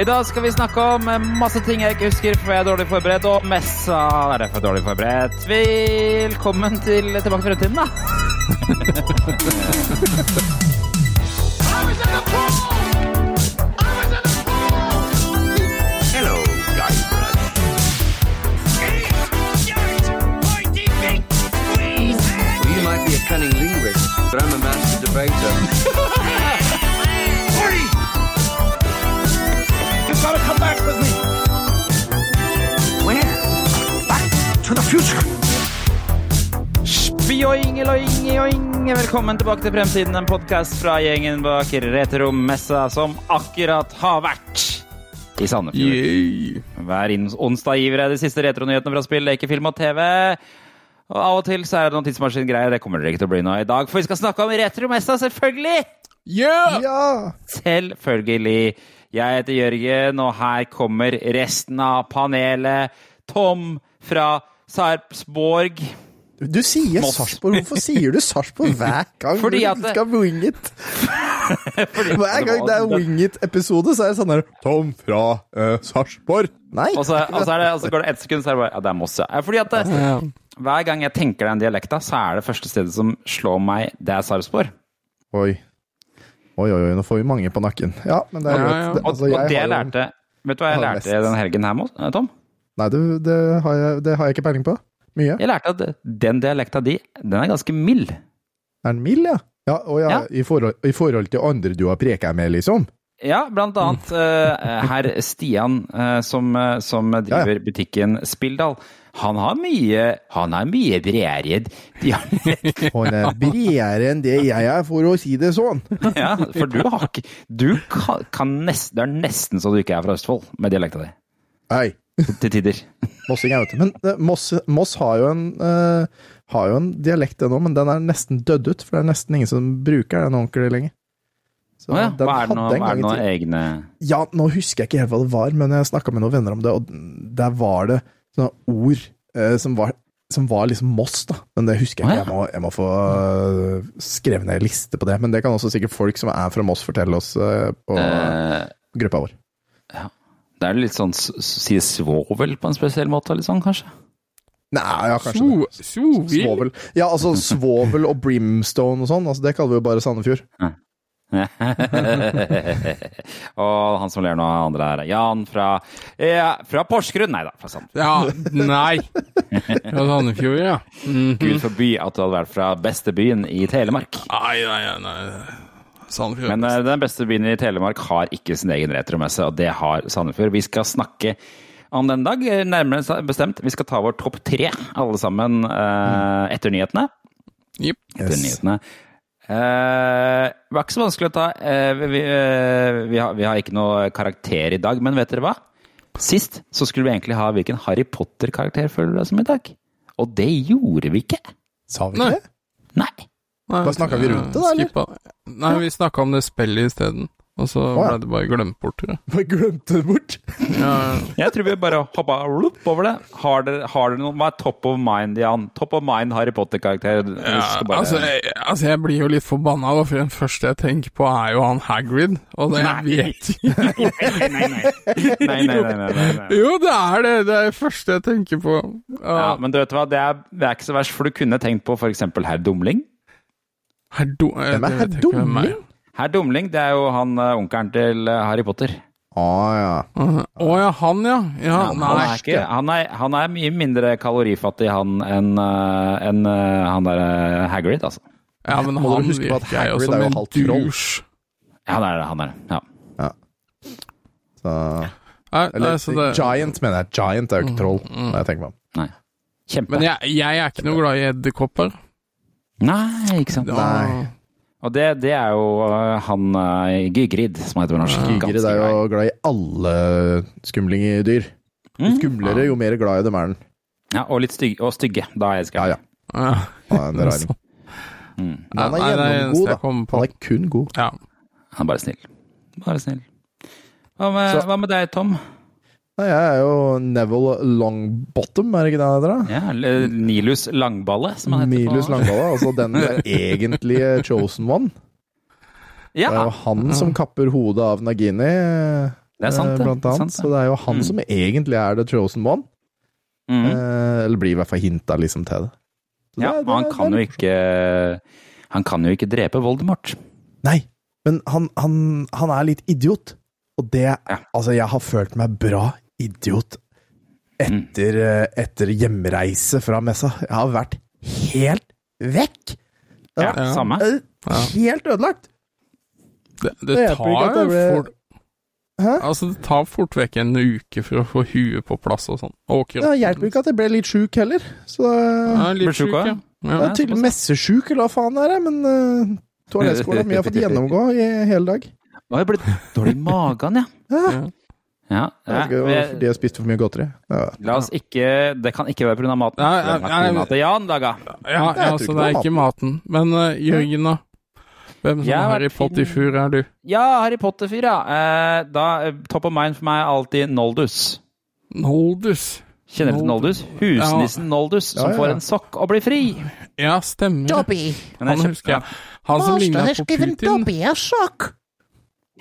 I dag skal vi snakke om masse ting jeg ikke husker, for jeg er dårlig forberedt, og messa er derfor dårlig forberedt. Velkommen til Tilbake til fremtiden, da. To the future. Spjoing. Velkommen tilbake til Fremtiden, en podkast fra gjengen bak Retromessa som akkurat har vært i Sandefjord. Hver onsdag gir vi deg de siste retronyhetene fra spill, leker, film og TV. Og av og til så er det noen tidsmaskingreier. Det kommer dere ikke til å bli nå i dag, for vi skal snakke om Retromessa, selvfølgelig! Ja! Selvfølgelig. Jeg heter Jørgen, og her kommer resten av panelet. Tom fra Sarpsborg. Du sier Moss. Sarpsborg. Hvorfor sier du Sarpsborg hver gang Fordi du at du skal wing it? Hver gang det er wing it-episode, så er det sånn der Tom fra uh, Sarpsborg. Nei. Og så, og, så er det, og så går det ett sekund, så er det bare Ja, det er Moss, ja. Fordi at det, hver gang jeg tenker den dialekta, så er det første stedet som slår meg, det er Sarpsborg. Oi. Oi, oi, oi, nå får vi mange på nakken. Ja, men det er greit. ja. ja, Og, altså, og det jeg lærte Vet du hva jeg lærte den helgen her, Tom? Nei, det, det, har jeg, det har jeg ikke peiling på. Mye. Jeg lærte at den dialekta di, den er ganske mild. Er den mild, ja? Ja, og ja, Ja. I, forhold, I forhold til andre du har preka med, liksom? Ja, blant annet uh, herr Stian, uh, som, uh, som driver butikken Spilldal. Han har mye Han har mye bredere dialekt. Han er bredere enn det jeg er, for å si det sånn. Ja, for du har ikke Du kan, kan nesten Det er nesten så du ikke er fra Østfold med dialekta di. Nei. Til tider. Mossing er ute. Men uh, Moss, Moss har jo en uh, har jo en dialekt ennå, men den er nesten dødd ut. For det er nesten ingen som bruker den ordentlig lenger. Så oh ja. den Hva er det noe, er det i noen egne Ja, nå husker jeg ikke helt hva det var, men jeg snakka med noen venner om det, og der var det sånne ord eh, som, var, som var liksom Moss, da. Men det husker jeg ikke. Jeg må, jeg må få uh, skrevet ned en liste på det. Men det kan også sikkert folk som er fra Moss, fortelle oss uh, på uh, gruppa vår. Det er litt sånn si svovel på en spesiell måte, sånn, kanskje? Nei, ja, kanskje det. Svovel. Ja, altså svovel og brimstone og sånn, altså det kaller vi jo bare Sandefjord. og han som ler nå, andre her, Jan fra, eh, fra Porsgrunn. Nei da, fra Sandefjord. Ja, nei. Fra Sandefjord, ja. Mhm. Gud forby at du hadde vært fra beste byen i Telemark. Nei, nei, nei. Sandefjord. Men eh, den beste byen i Telemark har ikke sin egen retromesse, og det har Sandefjord. Vi skal snakke om den dag, eh, nærmere bestemt. Vi skal ta vår topp tre, alle sammen, eh, etter nyhetene. Yep. Etter Yes. nyhetene. Uh, det var ikke så vanskelig å ta. Uh, vi, uh, vi, har, vi har ikke noe karakter i dag, men vet dere hva? Sist så skulle vi egentlig ha hvilken Harry Potter-karakter føler du deg som i dag. Og det gjorde vi ikke. Sa vi ikke det? Nei. Nei, Da snakket vi rundt det, da, eller? skippa- Nei, vi snakka om det spillet isteden. Og så ble det bare glemt bort, tror jeg. Bare glemte det bort. Ja, Jeg tror vi bare hoppa loop over det. Har dere, har dere noe Hva er top of mind, Jan? Top of mind Harry Potter-karakter? Ja, bare- altså, jeg, altså, jeg blir jo litt forbanna, for den første jeg tenker på, er jo han Hagrid. Og det Nei. vet Nei, nei, nei. Nei, nei, nei, nei, nei, nei. Jo, det er det! Det er det første jeg tenker på. Ja, Ja, men du vet hva, det er, det er ikke så verst, for du kunne tenkt på f.eks. herr Dumling. Herr Do... Hvem er det herr er. Dumling? Herr Dumling, det er jo han eh, onkelen til eh, Harry Potter. Å ja. Å ja, han ja. Ja, han, er ikke, han, er, han er mye mindre kalorifattig han enn en, eh, han der Hagrid, altså. Ja, men Må han huske at virker jo som er jo en douche. Ja, han er det. Han er det. Ja. Så, Nei, eller nei, så det, Giant, mener jeg. Giant er jo ikke troll. Når jeg tenker meg om. Men jeg, jeg er ikke noe glad i edderkopper. Nei, ikke sant. Nei. Og det, det er jo eh, han uh, Gygrid, som heter på norsk. Gygrid er jo grei. glad i alle skumlingdyr. Jo Mm. skumlere, jo mer glad i dem er den. Ja, og litt stygge. Og stygge. Da er jeg Ja, skrevet. ja. Ja. Han er en raring. Mm. Han er gjennomgod, da. Han er kun god. Ja. Han er bare snill. Bare snill. Hva med, hva med deg, Tom? Nei, jeg er jo Neville Longbottom, er det ikke det han heter? da? Ja, Nilus Langballe, som han heter. Nilus på- Langballe, altså den egentlige chosen one. Det er jo han som kapper hodet av Nagini Det sant, eh, blant annet. sant. Så det er jo han Mm. som egentlig er the chosen one. Mhm. Eh, eller blir i hvert fall hinta liksom til det. Så Ja, det det han kan det jo ikke Han kan jo ikke drepe Voldemort. Nei, men han, han, han er litt idiot. Og det Altså, jeg har følt meg bra idiot etter, eh, etter hjemreise fra messa. Jeg har vært helt vekk! Ja, Ja. samme. Helt ødelagt! Det, det Det tar det jo ble- fort Hæ? Altså, det tar fort vekk en uke for å få huet på plass og sånn. Det hjelper ikke at jeg ble litt sjuk heller. Så Ja, litt Ble sjuk ja. ja. Ja. tydelig messesjuk, eller hva faen det er, men uh, toalettskolen mi har fått gjennomgå i hele dag. Nå har jeg blitt dårlig i magen, ja. Ja. Ja, Jeg vet ikke, de har spist for mye godteri. Ja. La oss ikke Det kan ikke være pga. maten. Ja, ja, ja, Jan, laga. Ja, ja tror det er ikke maten. Men uh, Jørgen, da? Hvem som Harry Potter-fyr er du? Ja, Harry Potter-fyr, ja. Uh, da, eh, top of mind for meg er alltid Noldus. Noldus. Kjenner du til Noldus? Husnissen Noldus, som Ja, ja, får en sokk og blir fri. Ja, stemmer. Dobby. Han husker jeg. Han som ligna på Putin. Dobby er sokk.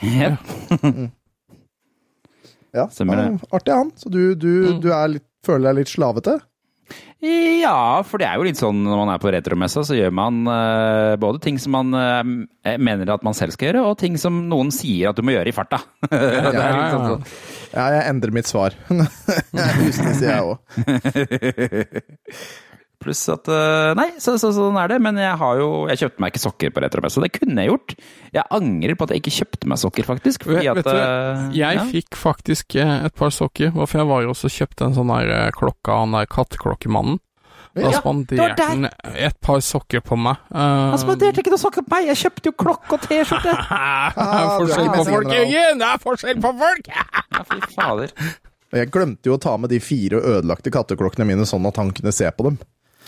Ja. Ja, Stemmer det. artig han. Så du, du, du er litt, føler deg litt slavete? Ja, for det er jo litt sånn når man er på retromessa, så gjør man uh, både ting som man uh, mener at man selv skal gjøre, og ting som noen sier at du må gjøre i farta. Ja, sånn ja. sånn. Ja, jeg endrer mitt svar. Jeg er Husnisse, jeg òg. Pluss at eh, Nei, så, så, sånn er det. Men jeg har jo Jeg kjøpte meg ikke sokker på retromessa. Det kunne jeg gjort. Jeg angrer på at jeg ikke kjøpte meg sokker, faktisk. Fordi Vet, at vet du, eh, jeg ja. fikk faktisk eh, et par sokker, for jeg var jo også kjøpte en sånn der klokka han der katteklokkemannen. Da Ja, spanderte han et par sokker på meg. Uh, Han spanderte ikke noe sokker på meg! Jeg kjøpte jo klokke og T-skjorte! Det er er forskjell på folk. Jørgen! Det er forskjell på folk! Ja, fy fader. Jeg glemte jo å ta med de fire ødelagte katteklokkene mine, sånn at han kunne se på dem.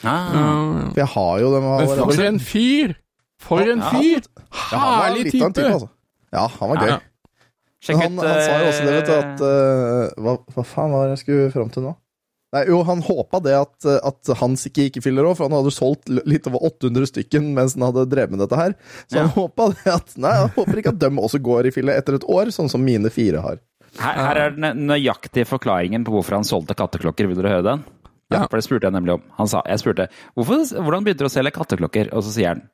Ah. For jeg har jo dem Men for en fyr! For en Ja. fyr! Ja, han var Herlig en type! altså. Ja, han var gøy. Ja. Men han, han sa jo også det, vet du, eh, at uh, hva, hva faen var det jeg skulle fram til nå? Nei, jo, han håpa det at, eh, at Hans ikke gikk i filler òg, for han hadde solgt litt over 800 stykken mens han hadde drevet med dette her. Så han håpa det at Nei, han håper ikke at dem også går i filler etter et år, sånn som mine fire har. Her, her er den nøyaktige forklaringen på hvorfor han solgte katteklokker. Vil dere høre den? Ja. For det spurte jeg nemlig om. Han sa, jeg spurte hvorfor, hvordan begynte du å selge katteklokker, og så sier han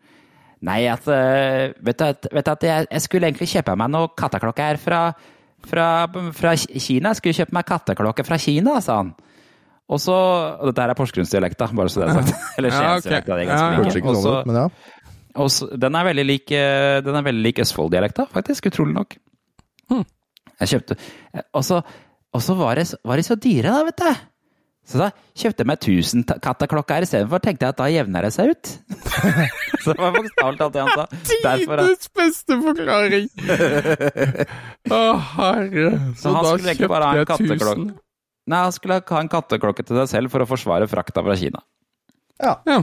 Nei, at eh, Vet du at, vet du at jeg, jeg skulle egentlig kjøpe meg noen katteklokker fra, fra, fra Kina. Jeg skulle kjøpe meg katteklokke fra Kina, sa han. Og så og Dette her er Porsgrunnsdialekta, bare så det er sagt. Eller Ja, Ja, ja. Men ja. og den er veldig lik, eh, den er veldig lik Østfold-dialekta, faktisk. Utrolig nok. Hmm. Jeg kjøpte Og så, var, det, var de så dyre, da, vet du. Så da kjøpte jeg meg 1000 ta- katteklokker istedenfor. Tenkte jeg at da jevner det seg ut. så det var bokstavelig talt det han sa. Derfor, Tidenes beste forklaring! Å, herre. Så, Så da kjøpte jeg katteklokke. 1000. nei, han skulle ha en katteklokke til seg selv for å forsvare frakta fra Kina. Ja. Ja.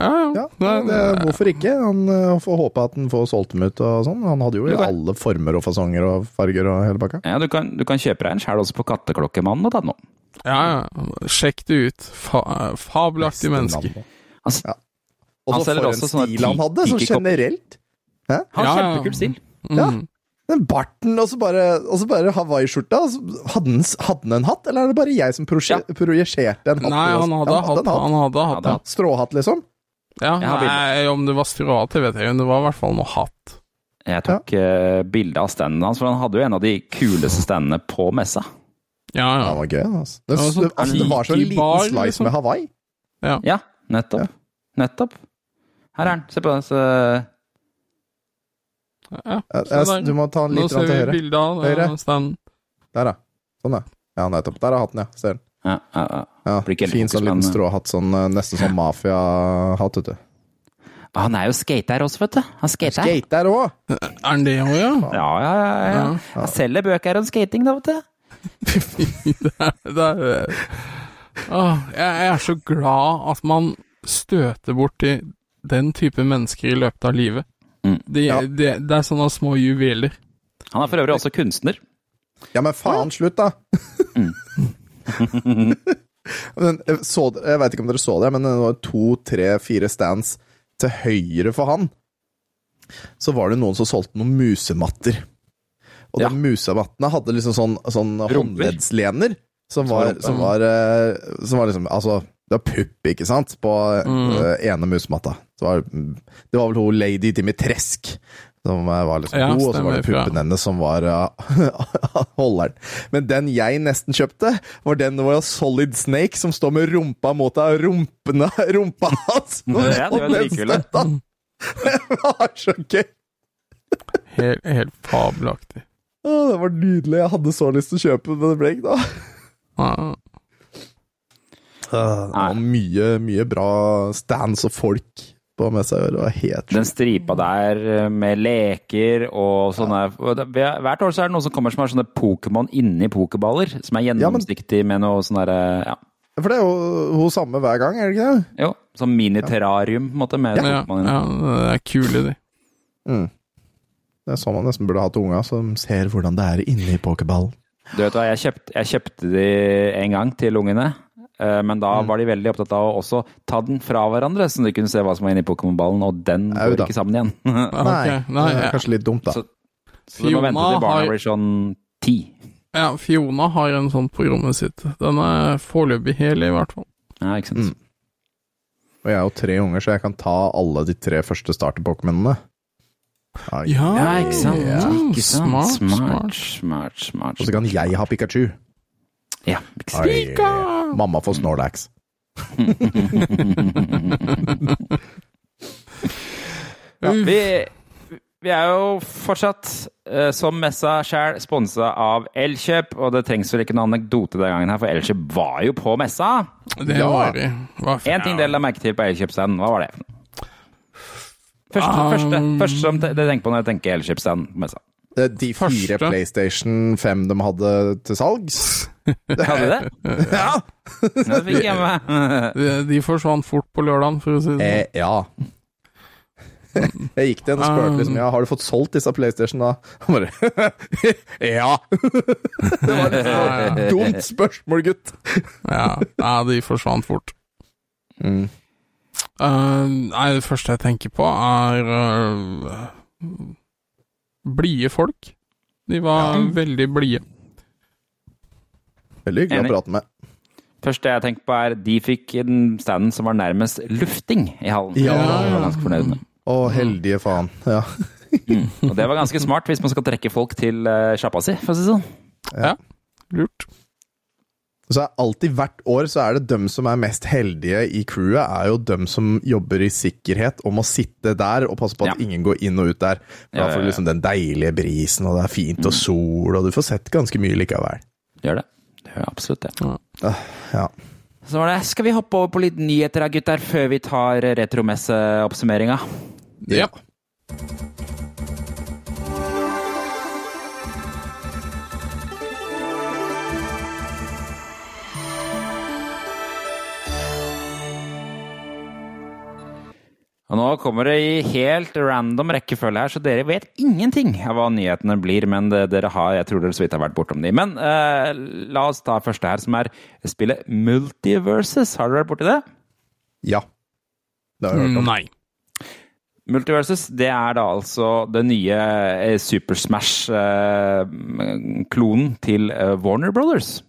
Ja, ja. ja det, det, hvorfor ikke? Han eh, får håpe at han får solgt dem ut og sånn. Han hadde jo i alle former og fasonger og farger og hele pakka. Ja, du kan, du kan kjøpe deg en sjæl også på katteklokkemannen.no. ja, ja. Sjekk det ut. Fa fabelaktig menneske. Altså, Ja. Og så for en sånne stil han hadde, sånn generelt. Hæ? han har ja. kjempekul stil. Ja. Mm. Den barten og så bare, og så bare hawaiiskjorta. Hadde han, hadde han en hatt, eller er det bare jeg som projiserte en hatt? Nei, han hadde hatt. Han hadde hatt, Ja, ja. Stråhatt, liksom? Ja. Nei, om det var stråhatt, vet jeg ikke, men det var i hvert fall noe hatt. Jeg tok eh, bilde av standen hans, for han hadde jo en av de kuleste standene på messa. Ja, Ja, ja. det var gøy. Altså. Det, Ja, sånn det, altså, det var så en liten tiki-bar, slice liksom. med Hawaii. Ja, nettopp. Nettopp. Her er den. Se på den. Så, ja. Jeg, Se jeg, du må ta den litt Nå ser vi høyre. bilde av Høyre. standen. Der, ja. Sånn, ja. Ja, nettopp. Der er hatten, ja. Ser den. Ja, ja, ja. Ja, fin sånn liten stråhatt, sånn, eh, nesten sånn mafiahatt, vet du. Ah, Han er jo skater også, vet du. Han skater. Skater òg! Er han det òg, ja? Ja, ja, ja. Han selger bøker om skating, da, vet du. det er, Åh, jeg, er så glad at man støter borti den type mennesker i løpet av livet. Mm. Det, Ja. det, det er sånne små juveler. Han er for øvrig også kunstner. Ja, men faen, slutt, da! jeg, så, jeg veit ikke om dere så det, men det var to, tre, fire stands til høyre for han. Så var det noen som solgte noen musematter. Og Ja. de musemattene hadde liksom sånn, sånn håndleddslener. Som var, som var, eh, som var liksom Altså, det var pupp, ikke sant, på Mm. eh, ene musematta. Det var, det var vel hun lady Dimitresk som var liksom Ja, god, og så var det puppen hennes som var eh, holderen. Men den jeg nesten kjøpte, var den det var Solid Snake som står med rumpa mot deg, rumpene, rumpa hans og den var dritkule. Det var så gøy! Helt, helt fabelaktig. Å, det var nydelig. Jeg hadde så lyst til å kjøpe den, men det ble ikke da. Det var mye, mye bra stands og folk på i år. Det var helt Den stripa der eh, med leker og sånne ja. Hvert år så er det noen som kommer som har sånne Pokémon inni pokerballer, som er men- gjennomsiktig med noe sånn derre Ja. For det er jo hun samme hver gang, er det ikke det? Jo, sånn miniterrarium, på en måte, med Ja, Pokémon inni. ja, det er kule, de. Mm. Det er sånn man nesten burde hatt unga, som ser hvordan det er inni pokerballen. Du vet hva, jeg kjøpte, jeg kjøpte de en gang til ungene, men Mm. da var de veldig opptatt av å også ta den fra hverandre, så de kunne se hva som var inni Pokémon-ballen, og den går ikke sammen igjen. Ja, Nei. Nei, det er kanskje litt dumt, da. Så- Så du må vente til Fiona barna har- blir sånn ti. Ja, Fiona har en sånn på rommet sitt. Den er foreløpig hel, i hvert fall. Ja, ikke sant. Mm. Og jeg har jo tre unger, så jeg kan ta alle de tre første starter-pokémonene. Ja, Ja, ikke sant. Ja, ikke sant. Smart, smart, smart. smart, smart. Og så kan jeg ha Pikachu. Ja, ikke Mamma får Snorlax. Ja, vi, vi er jo fortsatt, eh, som messa sjæl, sponsa av Elkjøp, og det trengs vel ikke noen anekdote den gangen her, for Elkjøp var jo på messa. Det var de. Én ting dere la merke til på Elkjøp-standen, hva var det? Første, Um, første, første som dere tenker på når dere tenker Elkjøp-stand på messa. Eh, De fire Første. PlayStation 5 de hadde til salgs. Hadde de det? Ja! Det fikk jeg med. De, de forsvant fort på lørdagen, for å si det sånn. Eh, ja. Jeg gikk til henne og spurte liksom, ja, har du fått solgt disse PlayStation da. Han bare Ja! Det var Ja, et dumt spørsmål, gutt. Ja, ja, de forsvant fort. Mm. Uh, nei, det første jeg tenker på, er uh, blide folk. De var Ja. veldig blide. Veldig hyggelig Enig. å prate med. første jeg tenker på, er de fikk den standen som var nærmest lufting i hallen. Ja. Det var jeg ganske fornøyd med. Å, heldige faen. Ja. Og det var ganske smart hvis man skal trekke folk til eh, sjappa si, for å si det sånn. Lurt. Så er alltid hvert år så er det dem som er mest heldige i crewet, er jo dem som jobber i sikkerhet og må sitte der og passe på at Ja. ingen går inn og ut der. For Da får du liksom den deilige brisen, og det er fint og sol, og du får sett ganske mye likevel. Gjør det. Det gjør absolutt det. Ja. Så var det. Skal vi hoppe over på litt nyheter da, gutter, før vi tar retromesseoppsummeringa? Ja. Og nå kommer det i helt random rekkefølge her, så dere vet ingenting av hva nyhetene blir, men det, dere har, jeg tror dere så vidt har vært bortom de. Men eh, la oss ta første her, som er spillet Multiverses. Har dere vært borti det? ja. Det har jeg hørt om. Nei. Multiverses, det er da altså det nye eh, Super Smash-klonen til eh, Warner Brothers.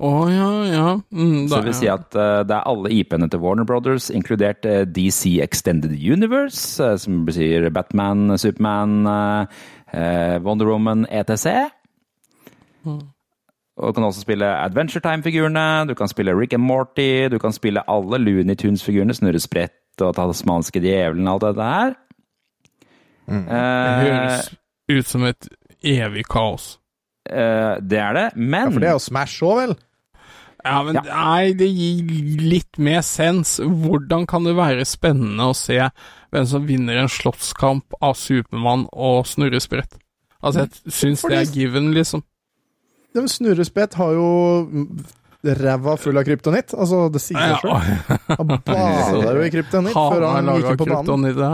Å ja, ja. Mm, Så da- det vil si at uh, det er alle IP-ene til Warner Brothers, inkludert uh, DC Extended Universe, uh, som betyr Batman, Superman, eh, eh, Wonder Woman, etc. Og du kan også spille Adventure Time-figurene, du kan spille Rick and Morty, du kan spille alle Looney Tunes-figurene, Snurre Sprett og Tasmanske djevelen og alt dette her. Det Eh, høres ut som et evig kaos. Eh, det er det, men Ja, for det er jo Smash òg, vel? Ja, men Ja. nei, det gir litt mer sens. Hvordan kan det være spennende å se hvem som vinner en slåsskamp av Supermann og Snurresprett? Altså, jeg syns det er given, liksom. De Snurrespett har jo ræva full av kryptonitt. Altså, det sier seg sjøl. Han bader jo i kryptonitt før Han han gikk på banen. ja.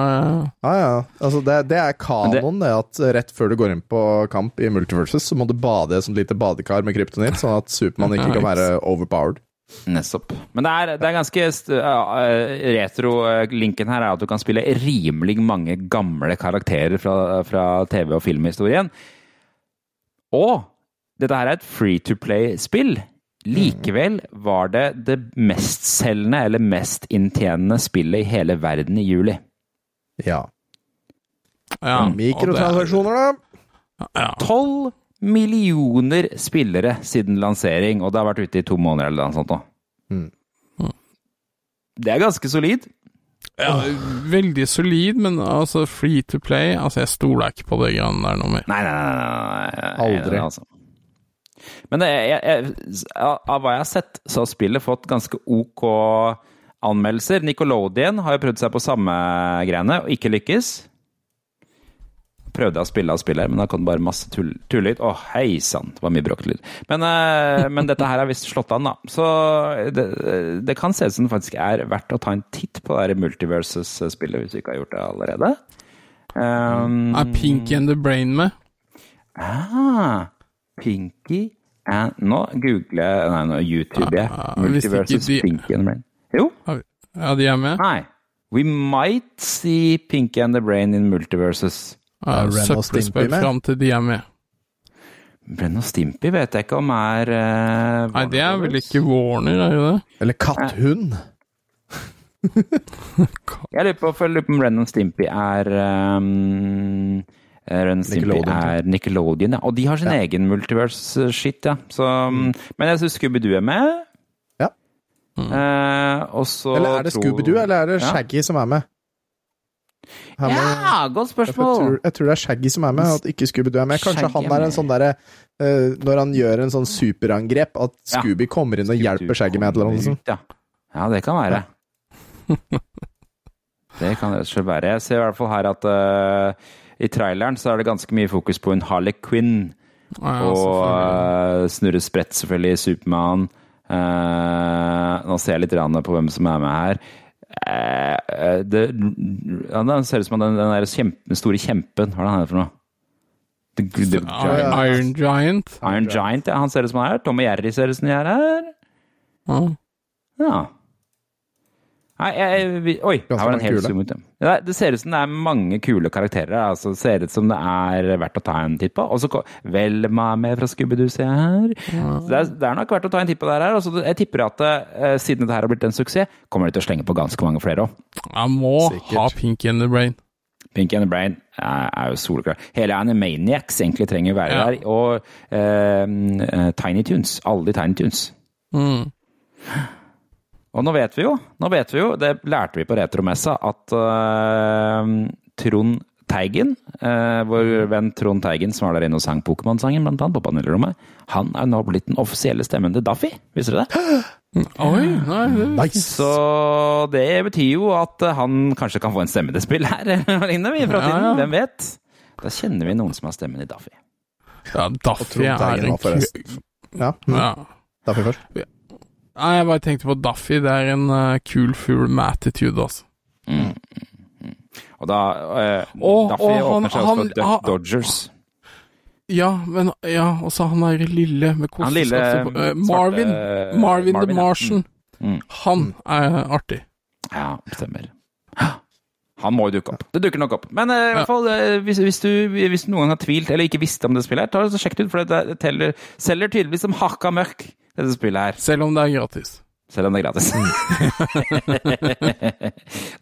Ja, ja. Altså, det, det er kanon, det at rett før du går inn på kamp i Multiverses, så må du bade i et sånt lite badekar med kryptonitt, sånn at Supermann ikke kan være overpowered. Nettopp. Men det er, det er ganske eh, retro. eh, Linken her er at du kan spille rimelig mange gamle karakterer fra, fra TV- og filmhistorien. Og dette her er et free to play-spill. Likevel var det det mestselgende eller mest inntjenende spillet i hele verden i juli. Ja. Ja, Mikrotransaksjoner, da? Ja. 12 millioner spillere siden lansering, og det har vært ute i to måneder eller noe sånt nå. Mm. Det er ganske solid. ja, veldig solid, men altså free to play Altså, jeg stoler ikke på det greiene der noe mer. Nei, nei, nei. nei, nei, nei Aldri. Altså. Men jeg, jeg, av hva jeg har sett, så har spillet fått ganske ok anmeldelser. Nickelodeon har jo prøvd seg på samme greiene, og ikke lykkes. Prøvde å spille av spillet, men da kom det bare masse tull, tullelyd. Å, hei sann, det var mye bråkelyd. Men, eh, men dette her har visst slått an, da. Så det, det kan se ut som det faktisk er verdt å ta en titt på det her Multiversus-spillet, hvis du ikke har gjort det allerede. Um, Er Pinky and the Brain med? Ah, Pinky and Nå googler jeg Nei, nå YouTuber jeg. Ah, hvis Multiversus de- Pinky and the Brain. Jo, Ja, de er med? nei. We might see Pinky and the Brain in Multiversus. Ja, Søppelspill med? fram til de er med. Brenn og Stimpy vet jeg ikke om er uh, Nei, det er vel ikke Warner, er det det? Eller katthund? Jeg lurer på, for jeg lurer på om Ren og Stimpy er um, Ren Simply Nickelodeon, er Nickelodeon, ja. Og de har sin Ja. egen multiverse-shit, ja. Så, mm. Men jeg syns Scooby-Doo er med. Ja. Eh, og så Eller er det tror- Scooby-Doo, eller er det Ja. Shaggy som er med? Her må- Ja, godt jeg, spørsmål! tror, jeg tror det er Shaggy som er med, at ikke Scooby-Doo er med. Kanskje Shaggy han er er en sånn derre uh, Når han gjør en sånn superangrep, at Ja. Scooby kommer inn og hjelper Shaggy med et eller annet. sånt. Ja. ja, det kan være. Det kan rett og slett være. Jeg ser i hvert fall her at eh, i traileren så er det ganske mye fokus på en Harley Quinn. Ja, og uh, Snurre Sprett, selvfølgelig, Supermann. Uh, nå ser jeg litt på hvem som er med her. Uh, det, ja, det ser ut som den, den kjempe, store kjempen Hva er det han heter for noe? The, the Iron, Iron Giant. Iron Giant, ja. Han ser ut som han er her. Tom og Jerry ser ut som de er her. Ah. Ja. Nei, jeg, vi, oi, her var det en mange hel zoom ut. ja. Det, det ser ut som det er mange kule karakterer. Altså, det ser ut som det er verdt å ta en titt på. Og så Velma er med fra Scooby-Doo, ser jeg her. Ja. det, er, det er nok verdt å ta en titt på der her. Altså, jeg tipper at uh, siden dette her har blitt en suksess, kommer de til å slenge på ganske mange flere òg. Jeg må Sikkert. ha Pinky and the Brain. Pinky and the Brain er, er jo soleklar. Hele Animaniacs egentlig trenger være Ja. der. Og eh, Tiny Tunes. Alle de Tiny Tunes. Mm. Og nå vet vi jo, nå vet vi jo, det lærte vi på retromessa, at uh, Trond Teigen, uh, vår venn Trond Teigen, som var der inne og sang Pokémon-sangen, blant annet, på panelrommet, han er nå blitt den offisielle stemmen til Daffy. Visste du det? Oi, Nice! Så det betyr jo at han kanskje kan få en stemme til spill her, eller noe lignende, i framtiden. Ja, ja. Hvem vet? Da kjenner vi noen som har stemmen i Daffy. Ja, Daffy er en kul Ja, mm. ja. Daffy først. Nei, jeg bare tenkte på Daffy. Det er en uh, kul fugl med attitude, altså. Mm. mm. Og da uh, Å, Daffy å, åpner seg også for han- Dodgers. Ja, men Ja, og så han er lille med Han lille Marvin. eh, Marvin. Marvin, the ja. Martian. Mm. Han er artig. Ja, stemmer. Han må jo dukke opp. Det dukker nok opp. Men uh, i hvert fall, uh, hvis, hvis, du, hvis du noen gang har tvilt eller ikke visste om det spillet, her, ta det så sjekk det ut, for det det teller, selger tydeligvis som hakka mørk, dette spillet her. Selv om det er gratis. Selv om det er gratis.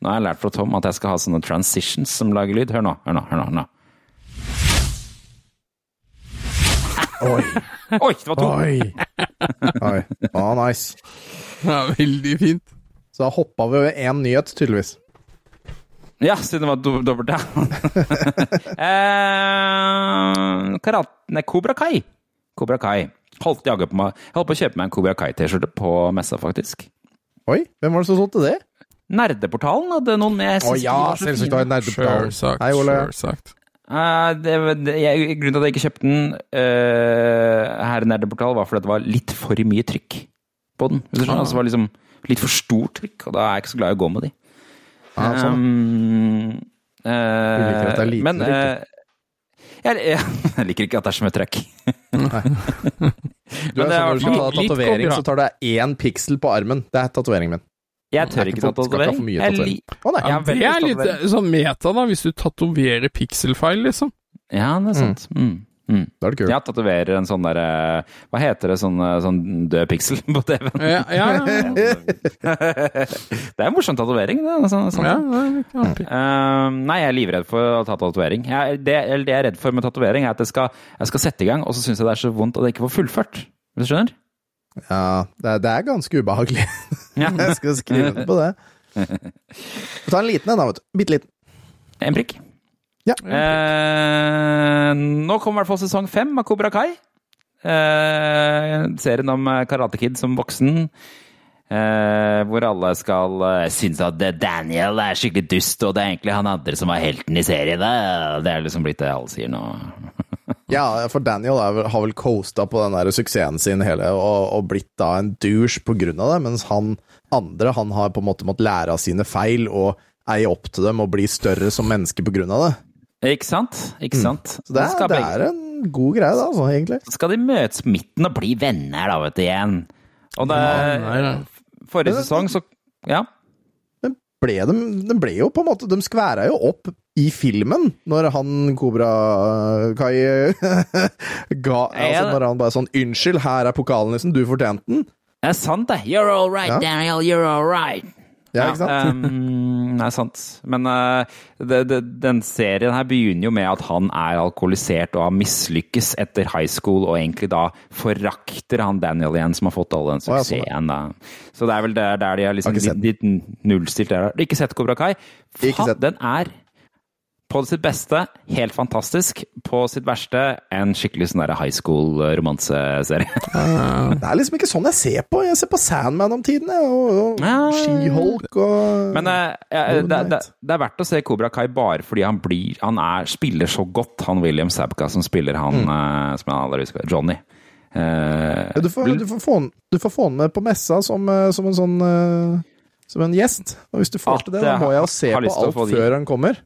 nå har jeg lært fra Tom at jeg skal ha sånne transitions som lager lyd. Hør nå, hør nå, hør nå. Hør nå. Oi, Oi, det var to! oi. oi. Ah, nice. Ja, veldig fint. Så da hoppa vi over én nyhet, tydeligvis. Ja, siden det var do dobbelt, ja. eh, karat... Nei, Kobra Kai. Kobra Kai. Holdt jaga på meg. Jeg holdt på å kjøpe meg en Kobia Kai-T-skjorte på messa, faktisk. Oi, hvem var det som solgte det? Nerdeportalen hadde noen med. jeg Å synes de ja, var så selvsagt fine. var det nerdeportalen. Sjølsagt. Hei, Ole. Sjølsagt. Eh, det, det, jeg, grunnen til at jeg ikke kjøpte den eh, her i Nerdeportal, var fordi det var litt for mye trykk på den. Hvis du skjønner? Ah. Altså, det var liksom litt for stort trykk, og da er jeg ikke så glad i å gå med de. Ja, sånn. Um, eh, Du liker at det er lite men, trykk, eh, jeg, jeg, jeg liker ikke at det er så mye trøkk. Du er det er sånn, når du skal ta tatovering, så tar du én piksel på armen. Det er tatoveringen min. Jeg tør Nei, ikke folk ta ikke ha tatovering. for mye Jeg tatovering. li- Å nei. Ja, det er litt sånn meta, da, hvis du tatoverer pikselfeil, liksom. Ja, det er sant. Mm. Da er det kult. Jeg tatoverer en sånn derre Hva heter det, sånn, eh, sånn død piksel på TV-en? Ja, ja, ja. Det er en morsom tatovering. det, Sånn, sånn. ja, artig. Eh, nei, jeg er livredd for å ta tatovering. Jeg- Det, det jeg er redd for med tatovering, er at jeg skal, jeg skal sette i gang, og så syns jeg det er så vondt at jeg ikke får fullført. Hvis du skjønner? Ja, det er, det er ganske ubehagelig. Jeg skal skrive på det. Ta en liten en, da, vet du. Bitte liten. En prikk. Ja. Eh, nå kommer i hvert fall sesong fem av Kobra Kai. Eh, serien om eh, Karate Kid som voksen. Eh, hvor alle skal uh, synes at Daniel er skikkelig dust, og det er egentlig han andre som er helten i serien. Det er liksom blitt det alle sier nå. Ja, for Daniel er, har vel coasta på den der suksessen sin hele, og, og blitt da en douche på grunn av det, mens han andre han har på en måte måttet lære av sine feil og eie opp til dem og bli større som menneske på grunn av det. Ikke sant? Ikke sant? Så det er, det er en god greie, da, altså, egentlig. skal de møtes midten og bli venner, da, vet du, igjen. Og det, nei, nei. forrige sesong, så Ja. Men ble de, de ble jo på en måte De skværa jo opp i filmen når han Kobra Kai ga Altså når han bare sånn 'Unnskyld, her er pokalen, liksom. Du fortjente den'. Det er sant, det. You're all right, Ja. Daniel. You're all right. Ja, ikke sant? Um, nei, sant. Men uh, det, det, den serien her begynner jo med at han er alkoholisert og har mislykkes etter high school, og egentlig da forakter han Daniel igjen, som har fått all den sånn, suksessen. da. Så det er vel der, der de har liksom de, de nullstilt der. Ikke sett Kobra Kai? Faen, sett. Den er på sitt beste helt fantastisk. På sitt verste en skikkelig sånn high school-romanseserie. Det er liksom ikke sånn jeg ser på. Jeg ser på Sandman om tiden, og, og Ja. She-Hulk og Men eh, eh, det, det, det er verdt å se Kobra Kai bare fordi han blir Han er, spiller så godt, han William Sabka som spiller han eh, som jeg aldri husker, Johnny. Eh, Ja, du, får, du, får få, du får få han med på messa som, eh, som en sånn eh, Som en gjest. Og hvis du får til det, da må jeg jo se på alt før han kommer.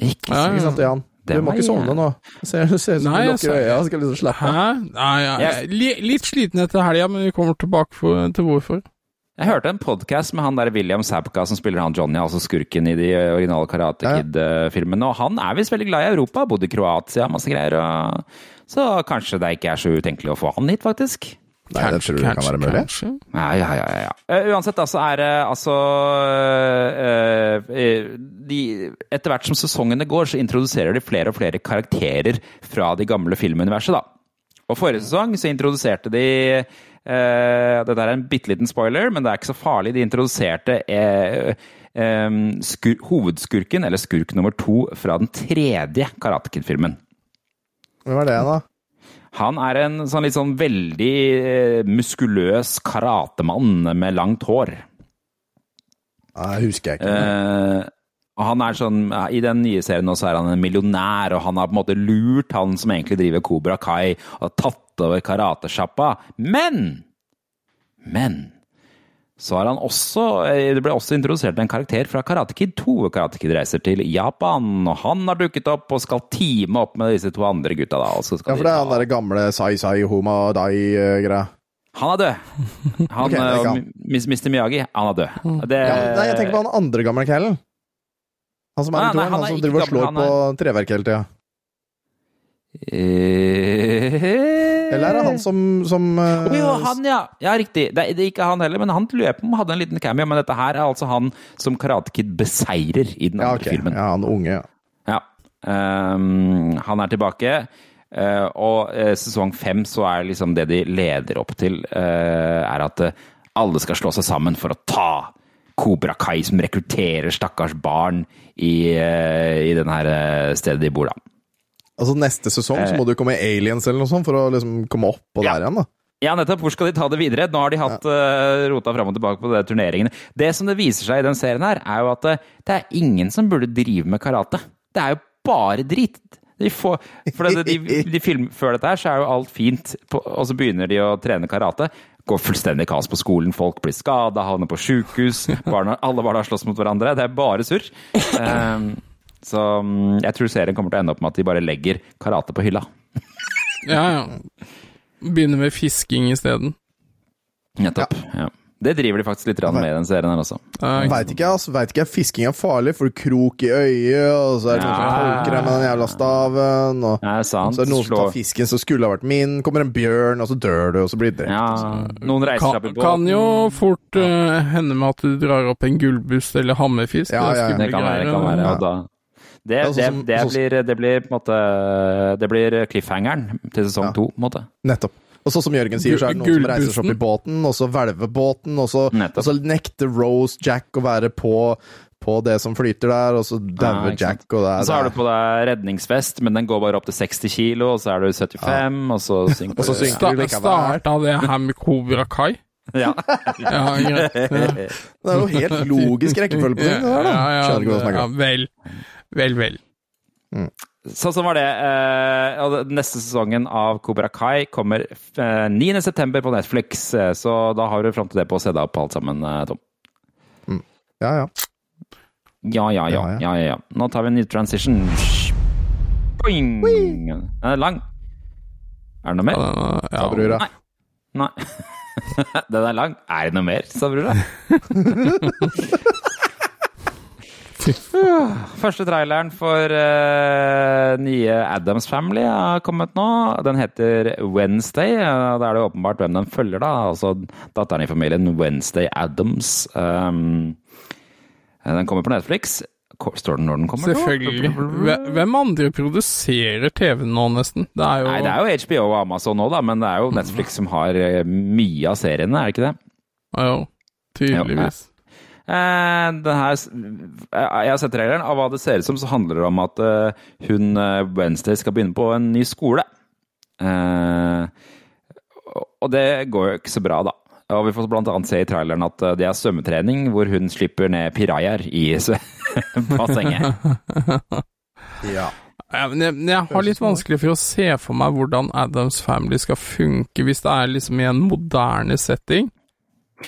Ikke Ja, Ikke sant, Jan? Du må ikke sovne nå. Ser, ut som Nei, du lukker øya og skal liksom slappe av. Hæ? Nei, jeg Jeg- er litt sliten etter helga, men vi kommer tilbake for, til hvorfor. Jeg hørte en podkast med han der William Sabka som spiller han Johnny, altså skurken i de originale Karate Kid-filmene. Og han er visst veldig glad i Europa, bodde i Kroatia, masse greier. Og... Så kanskje det ikke er så utenkelig å få han hit, faktisk. Nei, det tror du kan være mulig. Kanskje. Ja, ja, ja. ja, Uh, Eh, uansett, altså er det altså eh, eh, de, Etter hvert som sesongene går, så introduserer de flere og flere karakterer fra de gamle filmuniverset, da. Og forrige sesong så introduserte de uh, Dette er en bitte liten spoiler, men det er ikke så farlig. De introduserte eh, eh, skur, hovedskurken, eller skurk nummer to, fra den tredje Karate Kid-filmen. Hvem er det, da? Han er en sånn litt sånn veldig eh, muskuløs karatemann med langt hår. Jeg husker jeg ikke. Eh, han er sånn, I den nye serien nå så er han en millionær, og han har på en måte lurt han som egentlig driver Kobra Kai, og tatt over karatesjappa. Men! Men så er han også eh, Det ble også introdusert en karakter fra Karate Kid 2. Karate Kid reiser til Japan, og han har dukket opp og skal teame opp med disse to andre gutta. da. så skal Ja, for det er han derre gamle sai-sai homa dai-greia. Han er død. Han, okay, er eh, og Mr. Miyagi, han er død. Det, Ja, nei, jeg tenker på han andre gamle kællen. Han som er i toeren, han han som driver og slår på treverket hele tida. Eh, Eller er det han som, som eh, Å, jo, han, ja. Ja, riktig. Det er, det er ikke han heller, men han til løpet om hadde en liten cameo. Men dette her er altså han som Karate Kid beseirer i den ja, andre ok. filmen. Ja, han unge, ja. Ja. Um, han er tilbake. Uh, og uh, sesong fem så er liksom det de leder opp til, uh, er at eh, alle skal slå seg sammen for å ta Kobra Kai, som rekrutterer stakkars barn i, i denne her eh, stedet de bor, da. Altså Neste sesong så må du komme aliens eller noe sånt for å liksom komme opp og Ja. der igjen, da. Ja, nettopp. Hvor skal de ta det videre? Nå har de hatt uh, rota fram og tilbake på de turneringene. Det som det viser seg i den serien her, er jo at eh, det er ingen som burde drive med karate. Det er jo bare drit. De får, for det, de, de film, før dette her så er jo alt fint, og så begynner de å trene karate. Går fullstendig kaos på skolen, folk blir skada, havner på sjukehus. Alle barna slåss mot hverandre. Det er bare surr. Um, så mm, jeg tror serien kommer til å ende opp med at de bare legger karate på hylla. Ja, ja. Begynner med fisking isteden. Nettopp. Ja. Det driver de faktisk litt med i den serien her også. Veit ikke, altså. Vet ikke, Fisking er farlig, for krok i øyet, og så er det noen som tolker poker deg med den jævla staven, og ja, sant. så er det noen som tar fisken som skulle ha vært min, kommer en bjørn, og så dør du, og så blir det drept. Ja, noen reiser seg på kan, båten. kan jo fort uh, hende med at du drar opp en gullbuss eller hammerfisk. Ja, Det ja, ja. Det, Det kan være, det kan være. Ja. Og da, det, Ja, sånn det, som- det, sånn som- blir, det blir på en måte Det blir cliffhangeren til sesong Ja. to, på en måte. Nettopp. Og så som Jørgen sier, så er det noen som reiser seg opp i båten, og så hvelver båten, og så, og så nekter Rose Jack å være på, på det som flyter der, og så Ja, dauer ikke Jack, og det er så har du på deg redningsvest, men den går bare opp til 60 kilo, og så er du 75, og så synker Og så du. synker du likevel. starta det her med Cobra Kai? Ja. Ja, greit. Ja. Det er jo helt logisk rekkefølge på ting, det der, da. Ja, ja, du snakker ja, vel. Vel, vel. Mm. sånn var det. eh, og Neste sesongen av Cobra Kai kommer eh, 9.9. på Netflix, eh, så da har du fram til det på å se deg opp alt sammen, eh, Tom. Ja, ja. Ja, ja, ja. Ja, ja. ja, ja. Nå tar vi en ny transition. Boing! Den er lang. Er det noe mer? Ja, brura. Nei. Nei. Den er lang. Er det noe mer, sa brura? Første traileren for uh, nye Adams Family har kommet nå. Den heter Wednesday. Da er det åpenbart hvem den følger, da. Altså datteren i familien Wednesday Adams. Um, den kommer på Netflix. Står det når den kommer? Selvfølgelig. Hvem andre produserer TV nå, nesten? Det er jo, Nei, det er jo HBO og Amazon nå, da, men det er jo Netflix som har eh, mye av seriene, er det ikke det? Ja, jo, tydeligvis. Jo, den her, jeg har sett traileren. Av hva det ser ut som, så handler det om at eh, hun eh, Wednesday skal begynne på en ny skole. Eh, og det går jo ikke så bra, da. Og vi får annet se i traileren at eh, det er svømmetrening, hvor hun slipper ned pirajaer i bassenget. ja. Ja, jeg, men jeg har litt vanskelig for å se for meg hvordan Adams Family skal funke hvis det er liksom i en moderne setting.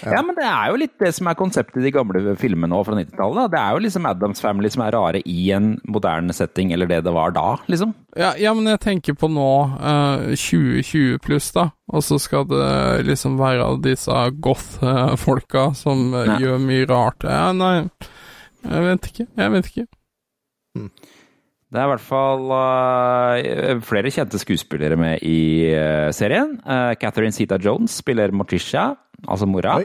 Ja, men det er jo litt det som er konseptet i de gamle filmene fra 90-tallet. Det er jo liksom Adams Family som er rare i en moderne setting, eller det det var da, liksom. Ja, ja men jeg tenker på nå, eh, 2020 pluss, da. Og så skal det liksom være disse goth-folka som eh, gjør mye rart. Ja, nei, jeg vet ikke. Jeg vet ikke. Det er i hvert fall uh, flere kjente skuespillere med i eh, serien. Uh, Catherine Zeta Jones spiller Morticia, altså mora.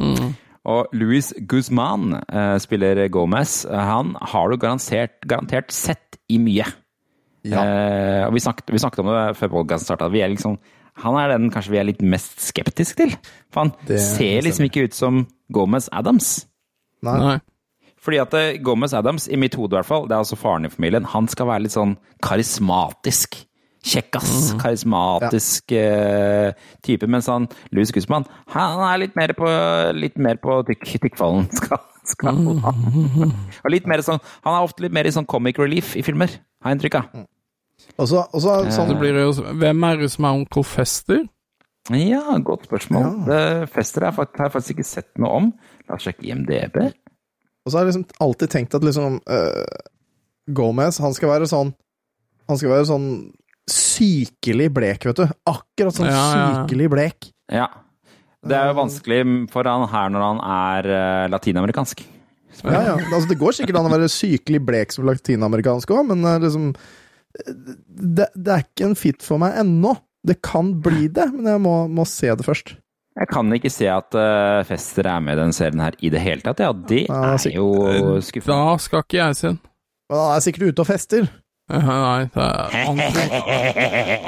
Mm. Og Louis Guzman eh, spiller Gomez. Han har du garantert, garantert sett i mye. Ja. Eh, og vi snakket, vi snakket om det før podkasten starta. Liksom, han er den kanskje vi er litt mest skeptisk til. For han Det ser liksom ikke ut som Gomez Adams. Nei. Nei. Fordi at eh, Gomez Adams, i mitt hode i hvert fall, det er altså faren i familien, han skal være litt sånn karismatisk. Kjekkas. Karismatisk eh, type. Mens han, Louis Guzman, han er litt mer på, litt mer på tykk, tykkfallen. Skal, skal han. Og litt mer sånn, han er ofte litt mer i sånn comic relief i filmer, har jeg inntrykk av. Så, sånn jo Hvem er det som er onkel Fester? Ja, godt spørsmål. Ja. Fester har jeg jeg faktisk ikke sett noe om. La oss sjekke IMDb. Og så har jeg liksom alltid tenkt at liksom uh, Gomez, han skal være sånn Han skal være sånn sykelig blek, vet du. Akkurat sånn Ja, ja, ja. sykelig blek. Ja. Det er jo vanskelig for han her når han er uh, latinamerikansk. Ja, ja. Altså, det går sikkert an å være sykelig blek som latinamerikansk òg, men uh, liksom det, det er ikke en fit for meg ennå. Det kan bli det, men jeg må, må se det først. Jeg kan ikke se at uh, Fester er med i denne serien her i det hele tatt. Ja, det Ja, er jo skuffende. Da skal ikke jeg se den. Han er sikkert ute og fester. Eh, Nei, det er Uncle,